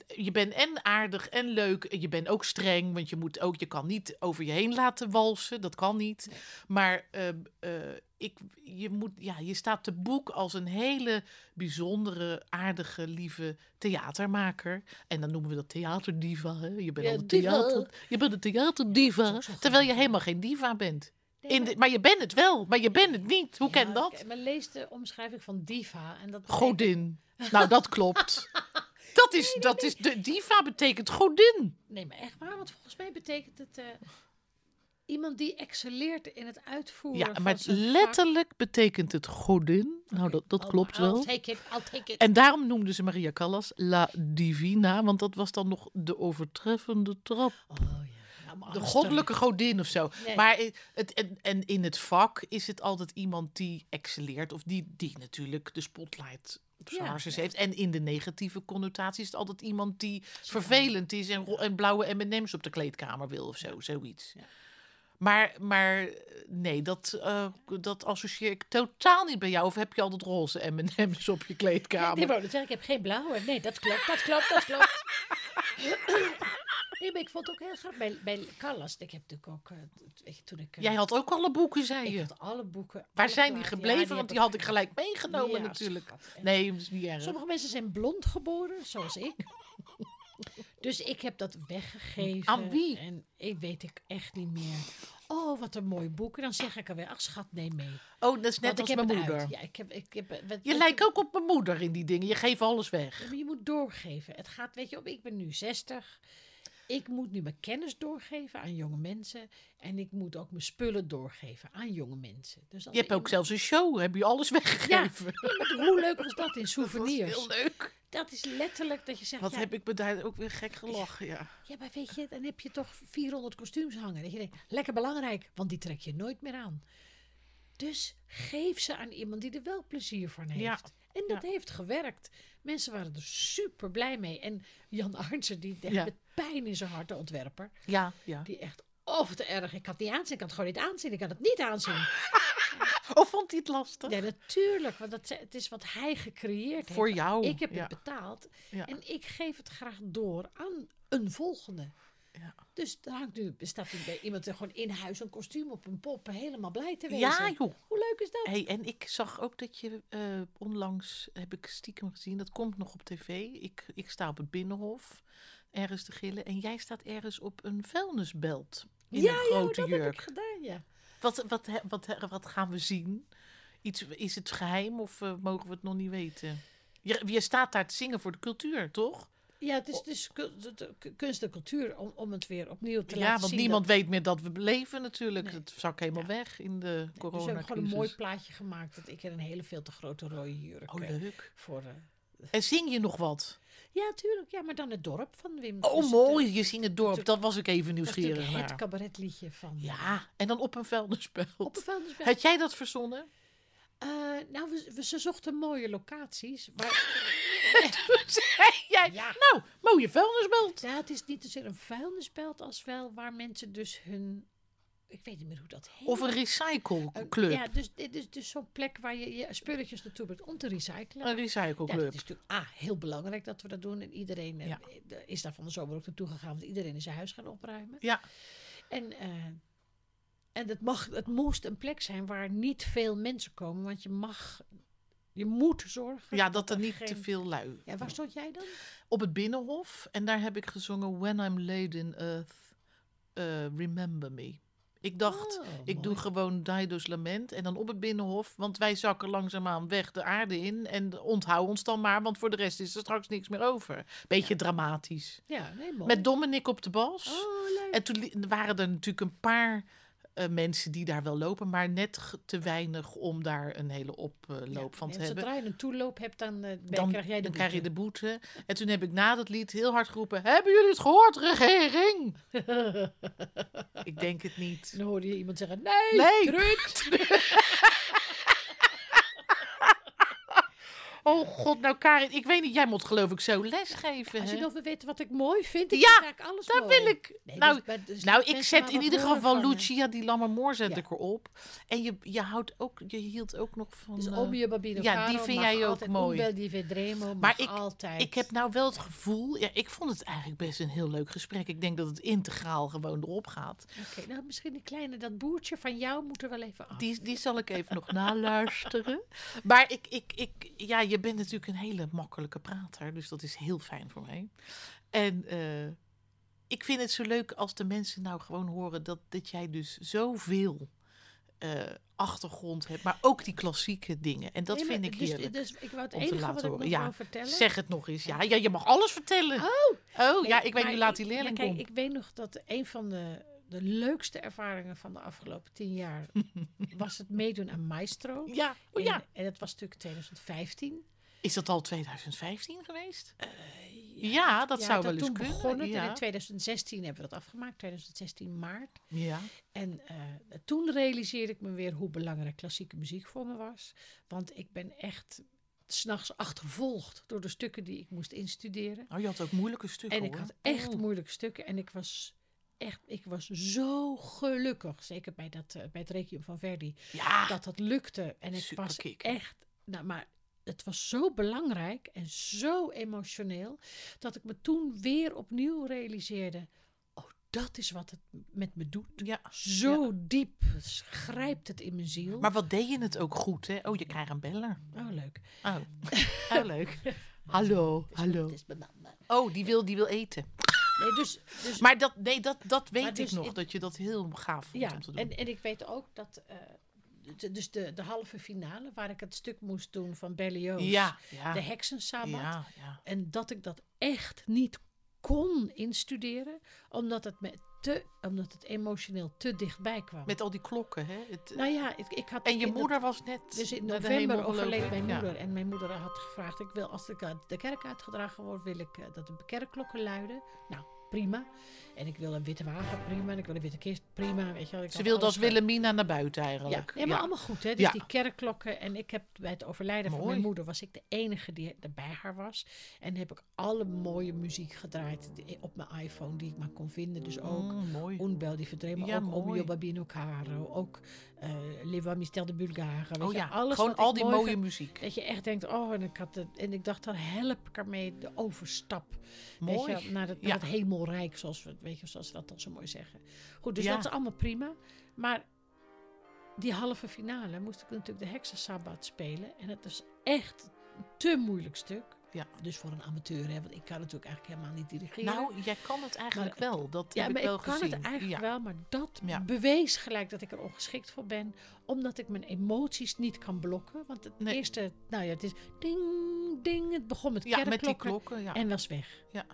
je bent en aardig en leuk. Je bent ook streng, want je moet ook, je kan niet over je heen laten walsen. Dat kan niet. Maar eh, eh, ik, je, moet, ja, je staat te boek als een hele bijzondere, aardige, lieve theatermaker. En dan noemen we dat theaterdiva. Hè? Je bent Ja, al een theater, je bent een theaterdiva. Terwijl je helemaal geen diva bent. Nee, In maar- de, maar je bent het wel, maar je bent het niet. Hoe Ja, ken dat? Maar lees de omschrijving van diva. En dat betekent- Godin. Nou, dat klopt. <laughs> Dat is, dat is, de diva betekent godin. Nee, maar echt waar. Want volgens mij betekent het... eh, iemand die excelleert in het uitvoeren Ja, van maar zijn vak. letterlijk betekent het godin. Nou, dat, dat I'll- klopt I'll wel. take it, I'll take it. En daarom noemden ze Maria Callas La Divina, want dat was dan nog de overtreffende trap. Oh ja. Nou, De goddelijke godin of zo. Nee. Maar het, en, en in het vak is het altijd iemand die excelleert. Of die, die natuurlijk de spotlight zijn heeft. En in de negatieve connotatie is het altijd iemand die vervelend is. En, blauwe M&M's op de kleedkamer wil of zo. Zoiets. Ja. Maar, maar nee, dat, eh, dat associeer ik totaal niet bij jou. Of heb je altijd roze M&M's op je <laughs> kleedkamer? nee, wou net zeggen, ik heb geen blauwe. Nee, dat klopt, dat klopt, dat klopt. <laughs> nee, maar ik vond het ook heel graag bij, bij Callas. Ik heb natuurlijk ook, eh, je, toen ik... eh, Jij had ook alle boeken, zei ik je. had alle boeken. Waar alle zijn die. Ja, gebleven? Want die had ik gelijk Ja, meegenomen natuurlijk. schat. Nee, dat is niet erg. Sommige mensen zijn blond geboren, zoals ik. <laughs> Dus ik heb dat weggegeven. Aan wie? En ik weet ik echt niet meer. Oh, wat een mooi boek. En dan zeg ik alweer, ach schat, neem mee. Oh, dat is net als ik mijn moeder. uit. Ja, ik heb, ik heb, wat- Je lijkt ook op mijn moeder in die dingen. Je geeft alles weg. Ja, maar je moet doorgeven. Het gaat, weet je, op, ik ben nu 60. Ik moet nu mijn kennis doorgeven aan jonge mensen. En ik moet ook mijn spullen doorgeven aan jonge mensen. Dus als Je hebt ook zelfs een show. Heb je alles weggegeven? Hoe leuk was dat in <laughs> Dat souvenirs? was heel leuk. Dat is letterlijk dat je zegt... Wat ja, heb ik me daar ook weer gek gelachen, ja. Ja, maar weet je, dan heb je toch 400 kostuums hangen. Dat je denkt, lekker belangrijk, want die trek je nooit meer aan. Dus geef ze aan iemand die er wel plezier van heeft. Ja, En dat ja. heeft gewerkt. Mensen waren er super blij mee. En Jan Arnsen, die echt Ja. met pijn in zijn hart, de ontwerper, Ja, ja. die echt, oh wat erg, ik het niet aanzien, ik kan het gewoon niet aanzien, ik kan het niet aanzien. <laughs> Of vond hij het lastig? Ja, natuurlijk, want dat, het is wat hij gecreëerd Voor heeft. jou. Ik heb ja. het betaald en ik geef het graag door aan een volgende. Ja. Dus er hangt nu, staat bij iemand er gewoon in huis een kostuum op een pop, helemaal blij te wezen. Ja, joh. Hoe leuk is dat? Hey, en ik zag ook dat je eh, onlangs, heb ik stiekem gezien, dat komt nog op tv. Ik, ik sta op het Binnenhof, ergens te gillen. En jij staat ergens op een vuilnisbelt. In ja, een ja, grote dat heb jurk. ik gedaan, ja. Wat, wat, wat, wat gaan we zien? Iets, is het geheim of eh, mogen we het nog niet weten? Je, je staat daar te zingen voor de cultuur, toch? Ja, het is dus kunst en cultuur om, om het weer opnieuw te ja, laten want zien. niemand dat, weet meer dat we leven natuurlijk. Nee. Het zak helemaal Ja. weg in de dus we corona hebben gewoon een mooi plaatje gemaakt. Dat ik in een hele veel te grote rode jurk. Oh, eh, leuk. voor, eh, En zing je nog wat? ja, tuurlijk. Ja, maar dan het dorp van Wim. Oh, Dus het, mooi. Je zingt het dorp. Dat was ik even Dat nieuwsgierig natuurlijk het naar. cabaretliedje van... Ja, en dan op een vuilnisbelt. Op een vuilnisbelt. Had jij dat verzonnen? Eh, nou, we, we, ze zochten mooie locaties. Waar, <laughs> Zei <laughs> jij? Ja. Nou, mooie vuilnisbelt. ja, het is niet zozeer een vuilnisbelt als wel waar mensen dus hun... Ik weet niet meer hoe dat heet. Of een recycleclub. Ja, dus dit is dus zo'n plek waar je je spulletjes naartoe brengt om te recyclen. Een Ja, dat recycleclub. is natuurlijk A, heel belangrijk dat we dat doen. En iedereen eh, Ja. is daar van de zomer ook naartoe gegaan. Want iedereen in zijn huis gaan opruimen. Ja. En, eh, en het, mag, het moest een plek zijn waar niet veel mensen komen. Want je mag, je moet zorgen. ja, dat er niet geen- te veel lui. Ja, waar stond jij dan? Op het Binnenhof. En daar heb ik gezongen When I'm Laid in Earth, uh, Remember Me. Ik dacht, Oh, ik doe gewoon Dido's Lament. En dan op het Binnenhof. Want wij zakken langzaamaan weg de aarde in. En onthoud ons dan maar, want voor de rest is er straks niks meer over. Beetje dramatisch. Ja, nee, mooi. Met Dominic op de bas. Oh, leuk. En toen waren er natuurlijk een paar eh, mensen die daar wel lopen, maar net te weinig om daar een hele oploop Ja, van te hebben. Zodra je een toeloop hebt, dan, eh, ben- Dan, krijg jij de dan krijg je de boete. En toen heb ik na dat lied heel hard geroepen: Hebben jullie het gehoord, regering? <laughs> ik denk het niet. Dan hoorde je iemand zeggen, nee, Nee. <laughs> Oh god, nou Karin, ik weet niet, jij moet geloof ik zo lesgeven. Als je nog wil weten wat ik mooi vind, ik Ja, vind alles Daar wil ik. Nee, nou, dus dus nou, ik zet in ieder geval eh, Lucia die Lammermoor zet Ja. ik erop. En je, je, houdt ook, je hield ook nog van... Dus eh, Omio Babino ja, Caro die vind jij ook mooi. Un bel di vedremo Maar ik- altijd. Ik heb nou wel het gevoel, ja, ik vond het eigenlijk best een heel leuk gesprek. Ik denk dat het integraal gewoon erop gaat. Oké, nou misschien die kleine, dat boertje van jou moet er wel even af. Die, die zal ik even nog naluisteren. Maar ik, ik, ik, ja, je bent natuurlijk een hele makkelijke prater, dus dat is heel fijn voor mij. En eh, ik vind het zo leuk als de mensen nou gewoon horen dat, dat jij dus zoveel eh, achtergrond hebt, maar ook die klassieke dingen. En dat Nee, vind ik dus, heerlijk. Dus ik wou het enige wat ik nog Ja, vertellen. Zeg het nog eens. Ja, ja je mag alles vertellen. Oh, Oh, nee, ja, ik weet nu laat die leerling ja, kijk, komt. ik weet nog dat een van de, de leukste ervaringen van de afgelopen tien jaar <laughs> was het meedoen aan Maestro. Ja, oh En- ja. En dat was natuurlijk 2015. Is dat al 2015 geweest? ja, dat Ja, zou wel eens toen kunnen. begon het en ja. in 2016 hebben we dat afgemaakt, 2016 maart. ja. En eh, toen realiseerde ik me weer hoe belangrijk klassieke muziek voor me was. Want ik ben echt s'nachts achtervolgd door de stukken die ik moest instuderen. Oh, je had ook moeilijke stukken En ik hoor. had echt Oh. moeilijke stukken. En ik was echt, ik was zo gelukkig. Zeker bij, dat, eh, bij het Requiem van Verdi. Ja, Dat dat lukte. En ik was echt, nou maar het was zo belangrijk en zo emotioneel. Dat ik me toen weer opnieuw realiseerde. Oh, dat is wat het met me doet. ja. Zo diep grijpt het in mijn ziel. Maar wat deed je het ook goed, hè? Oh, je krijgt een beller. oh, leuk. Oh, <laughs> oh leuk. Hallo, hallo. Het is banaan. Oh, die wil, die wil eten. Nee, dus, dus Maar dat, nee, dat, dat weet ik dus nog, dat je dat heel gaaf vond Ja, om te doen. en, en ik weet ook dat. eh, dus de, de halve finale, waar ik het stuk moest doen van Berlioz, ja, ja, de ja. En dat ik dat echt niet kon instuderen, omdat het, me te, omdat het emotioneel te dichtbij kwam. Met al die klokken, hè? Het, nou ja, ik, ik had en je moeder was net Dus in november overleed mijn Ja. moeder. En mijn moeder had gevraagd: ik wil als ik uit de kerk uitgedragen word, wil ik eh, dat de kerkklokken luiden. Nou, prima. En ik wil een witte wagen, prima. En ik wil een witte kist, prima. Weet je wel, ik Ze wilde als Willemina naar buiten Ja, eigenlijk. nee, maar allemaal goed, hè? Dus Ja. die kerkklokken. En ik heb bij het overlijden van mijn moeder was ik de enige die er bij haar was. En heb ik alle mooie muziek gedraaid die- op mijn iPhone die ik maar kon vinden. Dus ook Mm, mooi. Un bel di Vedremo, maar Ja, ook mooi. Omio Babino Caro, ook eh Le Voix Mystère de Bulgare. Weet Oh je, alles gewoon al die mooi mooie vind. muziek. Dat je echt denkt, oh, en ik, had het, en ik dacht, dan help ik ermee de overstap. Mooi. Je, naar, het, naar Ja. het hemelrijk, zoals, we, weet je, zoals ze dat dan zo mooi zeggen. Goed, dus Ja. dat is allemaal prima. Maar die halve finale moest ik natuurlijk de Heksensabbat spelen. En het is echt een te moeilijk stuk. Ja. Dus voor een amateur, hè, want ik kan natuurlijk eigenlijk helemaal niet dirigeren. Nou, jij kan het eigenlijk Maar wel. Dat ja, heb maar ik wel ik kan gezien. het eigenlijk ja. wel, maar dat Ja. bewees gelijk dat ik er ongeschikt voor ben. Omdat ik mijn emoties niet kan blokken. Want het Nee. eerste, nou ja, het is ding, ding. Het begon met Ja, met die klokken. Ja. en was weg. Ja.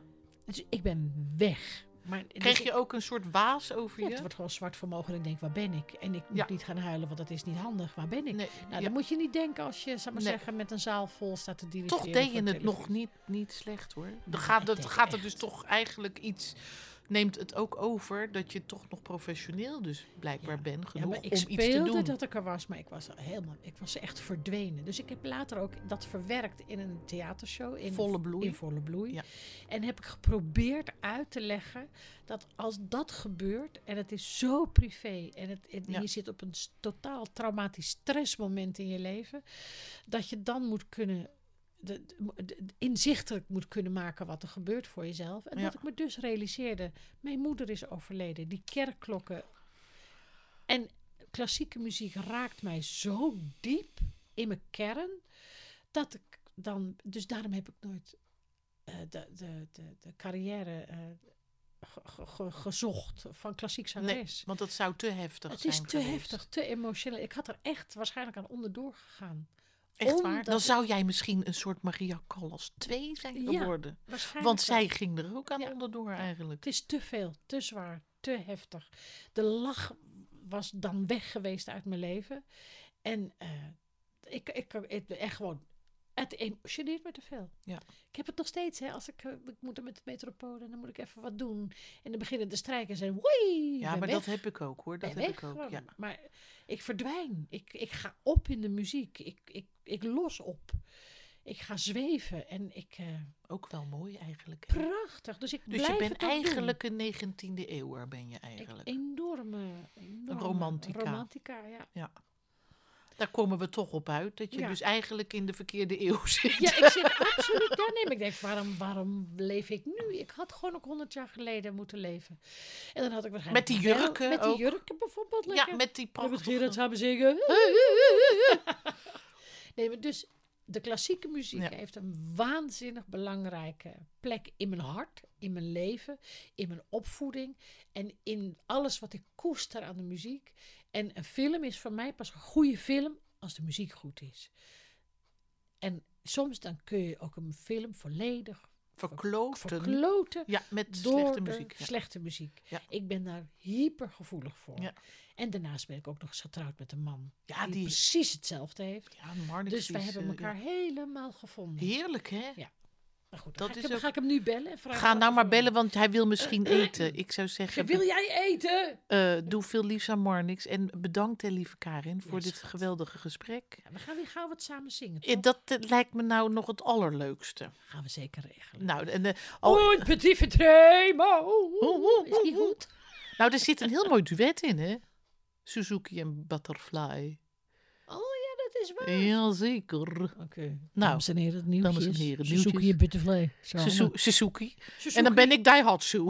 Dus ik ben weg. Maar, Kreeg je ook een soort waas over ja, je? het wordt gewoon zwart voor mijn ogen en ik denk, waar ben ik? En ik moet Ja. niet gaan huilen, want dat is niet handig. Waar ben ik? Nee, Nou, dat moet je niet denken als je, zal maar Nee. zeggen, met een zaal vol staat te dirigeren. Toch deed je het nog niet, niet slecht hoor. Dan gaat het, gaat het dus toch eigenlijk iets. Neemt het ook over dat je toch nog professioneel dus blijkbaar Ja. bent Ja, genoeg maar ik om iets te speelde doen. dat ik er was, maar ik was helemaal, ik was echt verdwenen. Dus ik heb later ook dat verwerkt in een theatershow in Volle bloei. In volle bloei. Ja. En heb ik geprobeerd uit te leggen dat als dat gebeurt en het is zo privé en, het, en je zit op een totaal traumatisch stressmoment in je leven, dat je dan moet kunnen. De, de- de- de- inzichtelijk moet kunnen maken wat er gebeurt voor jezelf. En Ja. dat ik me dus realiseerde: mijn moeder is overleden. Die kerkklokken en klassieke muziek raakt mij zo diep in mijn kern dat ik dan, dus daarom heb ik nooit eh, de, de, de, de carrière eh, ge- ge- ge- gezocht van klassiek zangeres. Want dat zou te heftig het zijn. is te geweest. heftig, te emotioneel. Ik had er echt waarschijnlijk aan onderdoor gegaan. Echt waar? Dan zou jij misschien een soort Maria Callas 2 zijn Ja, geworden. Waarschijnlijk Want wel. zij ging er ook aan Ja. onderdoor eigenlijk. Het is te veel, te zwaar, te heftig. De lach was dan weg geweest uit mijn leven. En eh, ik, ik, ik, echt gewoon, het emotioneert me te veel. Ja. Ik heb het nog steeds, hè, als ik, eh, ik moet er met het metropool en dan moet ik even wat doen. En dan beginnen de strijkers en woi, ik Ja, maar weg. dat heb ik ook hoor. Dat ben heb ik ook. Ja. Maar ik verdwijn. Ik, ik ga op in de muziek. Ik, ik, ik los op. Ik ga zweven en ik... eh, Ook wel mooi eigenlijk. hè? prachtig. Dus ik Dus blijf je bent doen. eigenlijk een 19e eeuwer, ben je Ik, eigenlijk. enorme, enorme romantica. romantica, ja. Ja. Daar komen we toch op uit. Dat je Ja. dus eigenlijk in de verkeerde eeuw <laughs> zit. Ja, ik zit absoluut daar. Nee, maar ik denk, waarom, waarom leef ik nu? Ik had gewoon ook honderd jaar geleden moeten leven. En dan had ik waarschijnlijk... Met die wel- jurken Met die ook. jurken bijvoorbeeld. Ja, lekker. met die prachtige... Gerard samen zingen. <laughs> nee, maar dus de klassieke muziek Ja. heeft een waanzinnig belangrijke plek in mijn hart, in mijn leven, in mijn opvoeding en in alles wat ik koester aan de muziek. En een film is voor mij pas een goede film als de muziek goed is. En soms dan kun je ook een film volledig Verkloten. verkloten Ja, met slechte muziek. Ja. slechte muziek. Ja. Ik ben daar hypergevoelig voor. Ja. En daarnaast ben ik ook nog eens getrouwd met een man Ja, die, die- precies hetzelfde heeft. Ja, Marnix Dus wij is, hebben eh, elkaar ja. helemaal gevonden. Heerlijk, hè? Maar goed, dat dan ga, is ik hem, ook- ga ik hem nu bellen. Ga nou maar bellen, want hij wil misschien <clears throat> eten. Ik zou Ge- zeggen, Wil jij eten? eh, doe veel liefs aan Marnix. En bedankt, hè, lieve Karin, voor Ja, dit schat. geweldige gesprek. Ja, we gaan weer gauw wat samen zingen. Eh, toch? Dat eh, lijkt me nou nog het allerleukste. gaan we zeker regelen. Nou, en, al- Oh, een petit vertremo. Is die goed? nou, er zit een heel mooi duet in, hè? Suzuki en Butterfly. Ja, dat is waar. Jazeker. Oké. Nou, dames en heren, het nieuwtjes. dames en heren, Suzuki en Butterfly. Suzu- Suzuki. Suzuki. En dan ben ik Daihatsu.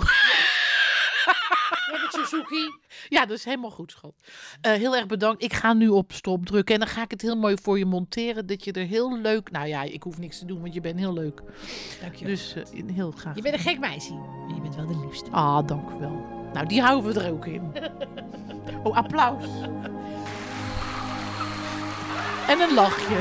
Met Suzuki. Ja, dat is helemaal goed, schat. Eh, heel erg bedankt. Ik ga nu op stop drukken. En dan ga ik het heel mooi voor je monteren. Dat je er heel leuk... Nou ja, ik hoef niks te doen, want je bent heel leuk. Dank je. Dus eh, heel graag. je bent een gek meisje. Maar je bent wel de liefste. Ah, dank u wel. Nou, die houden we er ook in. <laughs> Oh, applaus. En een lachje.